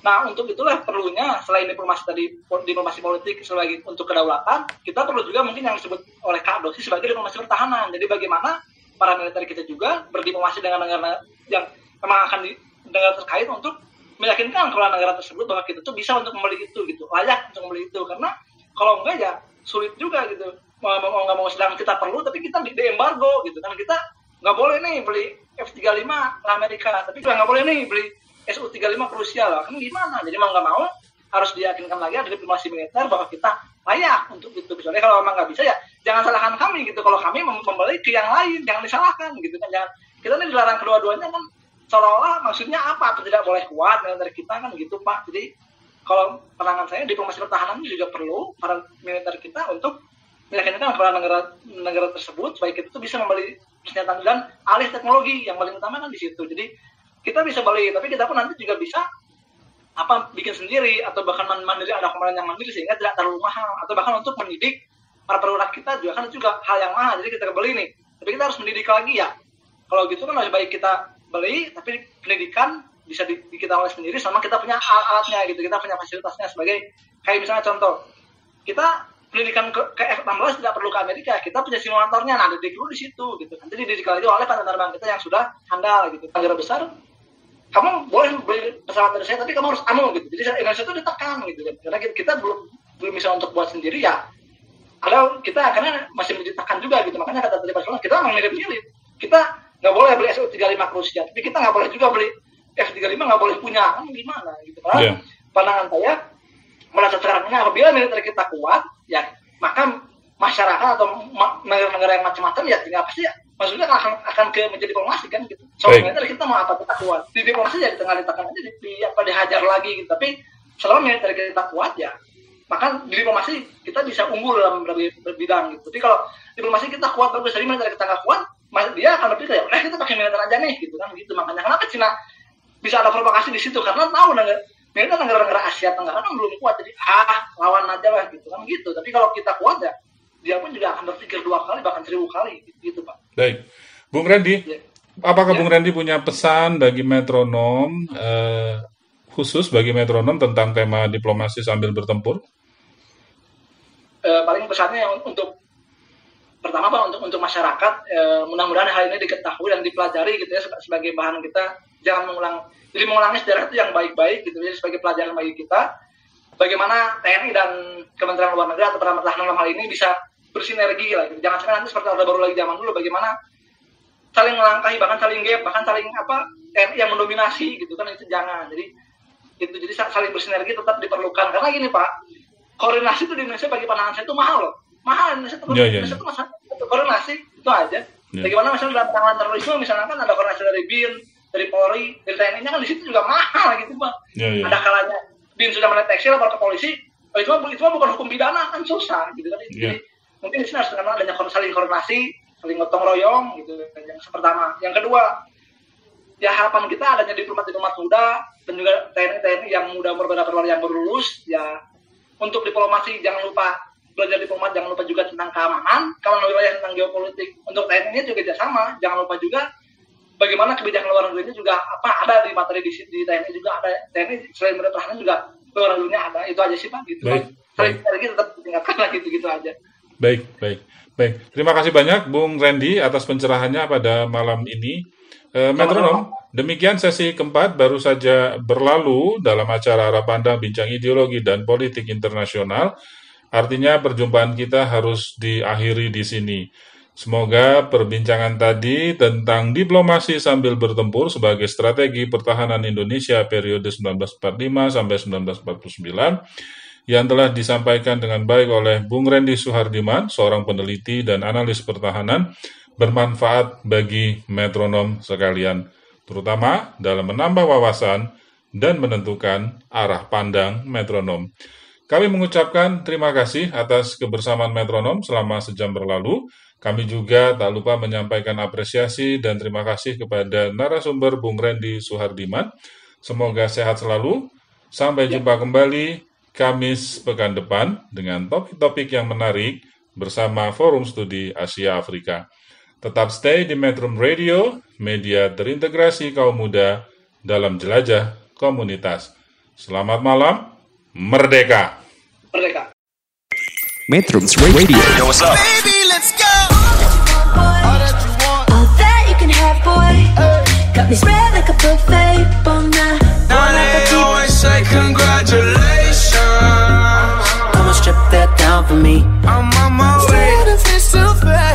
Nah untuk itulah perlunya selain diplomasi tadi diplomasi politik sebagai untuk kedaulatan kita perlu juga mungkin yang disebut oleh Kak Dosi sebagai diplomasi pertahanan. Jadi bagaimana para militer kita juga berdiplomasi dengan negara yang memang akan di negara terkait untuk meyakinkan kalau negara tersebut bahwa kita tuh bisa untuk membeli itu gitu layak untuk membeli itu. Karena kalau enggak ya sulit juga gitu mau nggak mau sedang kita perlu tapi kita di, embargo gitu kan. Kita nggak boleh nih beli F35 ke Amerika tapi juga nggak boleh nih beli SU35 ke Rusia lah. Kan gimana? Jadi mau nggak mau harus diyakinkan lagi ada diplomasi militer bahwa kita layak untuk itu. Misalnya kalau memang nggak bisa ya jangan salahkan kami gitu. Kalau kami mem- membeli ke yang lain jangan disalahkan gitu kan. Jangan kita ini dilarang kedua-duanya kan seolah-olah maksudnya apa? Apa tidak boleh kuat militer kita kan gitu pak. Jadi kalau pandangan saya diplomasi pertahanan juga perlu para militer kita untuk meyakinkan kepada negara negara tersebut baik itu bisa membeli persenjataan dan alih teknologi. Yang paling utama kan di situ. Jadi kita bisa beli, tapi kita pun nanti juga bisa apa bikin sendiri atau bahkan man- mandiri ada komandan yang mandiri sehingga tidak terlalu mahal. Atau bahkan untuk mendidik para perwira kita juga kan juga hal yang mahal. Jadi kita beli nih. Tapi kita harus mendidik lagi ya. Kalau gitu kan lebih baik kita beli tapi pendidikan bisa di, di kita oleh sendiri sama kita punya alat-alatnya gitu. Kita punya fasilitasnya sebagai kayak misalnya contoh kita pendidikan ke, ke F-16 tidak perlu ke Amerika. Kita punya simulatornya nah didik dulu di situ gitu nanti dididik lagi oleh penerbang kita yang sudah handal gitu. Negara besar kamu boleh beli pesawat dari saya tapi kamu harus anu gitu. Jadi Indonesia itu ditekan gitu. Karena kita, kita belum belum bisa untuk buat sendiri ya. Ada kita karena masih menciptakan juga gitu. Makanya kata tadi Pak kita memang mirip-mirip. Kita nggak boleh beli SU-35 Rusia tapi kita nggak boleh juga beli F-35 nggak boleh punya kan gimana gitu. Kan Iya. pandangan saya merasa terangnya apabila militer kita kuat masyarakat atau negara-negara yang macam-macam ya tinggal pasti ya, maksudnya akan akan ke menjadi diplomasi kan gitu. Soalnya kita mau apa kita kuat. Di diplomasi ya di tengah ditekan aja di, di apa dihajar lagi gitu. Tapi selama militer kita kuat ya maka di diplomasi kita bisa unggul dalam berbagai bidang gitu. Tapi kalau diplomasi kita kuat tapi militer kita nggak kuat dia akan berpikir ya udah kita pakai militer aja nih gitu kan gitu. Makanya kenapa Cina bisa ada provokasi di situ? Karena tahu negara mereka negara-negara Asia Tenggara kan belum kuat jadi ah lawan aja lah gitu kan gitu. Tapi kalau kita kuat ya dia pun juga akan berpikir dua kali bahkan seribu kali gitu, pak Baik. Bung Randy, Ya. apakah Ya. Bung Randy punya pesan bagi metronom eh, khusus bagi metronom tentang tema diplomasi sambil bertempur? Eh, paling pesannya yang untuk pertama pak untuk untuk masyarakat eh, mudah-mudahan hal ini diketahui dan dipelajari gitu ya seba- sebagai bahan kita jangan mengulang jadi mengulangi sejarah itu yang baik-baik gitu ya sebagai pelajaran bagi kita bagaimana TNI dan Kementerian Luar Negeri atau Pertahanan dalam hal ini bisa bersinergi lah gitu. jangan sampai nanti seperti orde baru lagi zaman dulu bagaimana saling melangkahi bahkan saling gap bahkan saling apa TNI yang mendominasi gitu kan itu jangan jadi itu jadi sa- saling bersinergi tetap diperlukan karena gini pak koordinasi itu di Indonesia bagi pandangan saya itu mahal loh mahal Indonesia itu Ya, ya, Indonesia ya. itu masalah koordinasi itu aja Ya. bagaimana misalnya dalam penanganan terorisme misalnya kan ada koordinasi dari BIN dari Polri dari TNI nya kan di situ juga mahal gitu pak Ya, ya. ada kalanya BIN sudah mendeteksi lapor ke polisi oh, itu mah itu mah bukan hukum pidana kan susah gitu kan jadi mungkin di sini harus dengan adanya saling koordinasi saling gotong royong gitu. Yang pertama yang kedua ya harapan kita adanya diplomat-diplomat muda dan juga TNI-TNI yang muda berbeda perwira yang baru lulus ya. Untuk diplomasi jangan lupa belajar diplomat jangan lupa juga tentang keamanan. Kalau wilayah tentang geopolitik untuk TNI ini juga sama jangan lupa juga bagaimana kebijakan luar negerinya juga apa ada di materi di, di TNI juga ada. TNI selain berpertahanan juga luar negerinya ada. Itu aja sih pak. Gitu Baik, Saling baik. lagi tetap ditingkatkan lah gitu gitu aja Baik, baik, baik. Terima kasih banyak Bung Randy atas pencerahannya pada malam ini. Eh, Metronom, demikian sesi keempat baru saja berlalu dalam acara Arah Pandang Bincang Ideologi dan Politik Internasional. Artinya perjumpaan kita harus diakhiri di sini. Semoga perbincangan tadi tentang diplomasi sambil bertempur sebagai strategi pertahanan Indonesia periode 1945 sampai 1949 yang telah disampaikan dengan baik oleh Bung Randy Suhardiman, seorang peneliti dan analis pertahanan, bermanfaat bagi metronom sekalian, terutama dalam menambah wawasan dan menentukan arah pandang metronom. Kami mengucapkan terima kasih atas kebersamaan metronom selama sejam berlalu. Kami juga tak lupa menyampaikan apresiasi dan terima kasih kepada narasumber Bung Randy Suhardiman. Semoga sehat selalu. Sampai jumpa kembali Kamis pekan depan dengan topik-topik yang menarik bersama Forum Studi Asia Afrika. Tetap stay di Metro Radio, media terintegrasi kaum muda dalam jelajah komunitas. Selamat malam, merdeka! merdeka Metrums Radio Boy, all that you can have, boy. Got me spread like a buffet, bon now. Now they always say congratulations. Down for me. I'm on my way.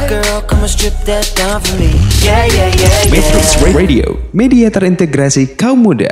Girl, come and strip that down for me. Yeah, yeah, yeah, yeah. Radio Media terintegrasi kaum muda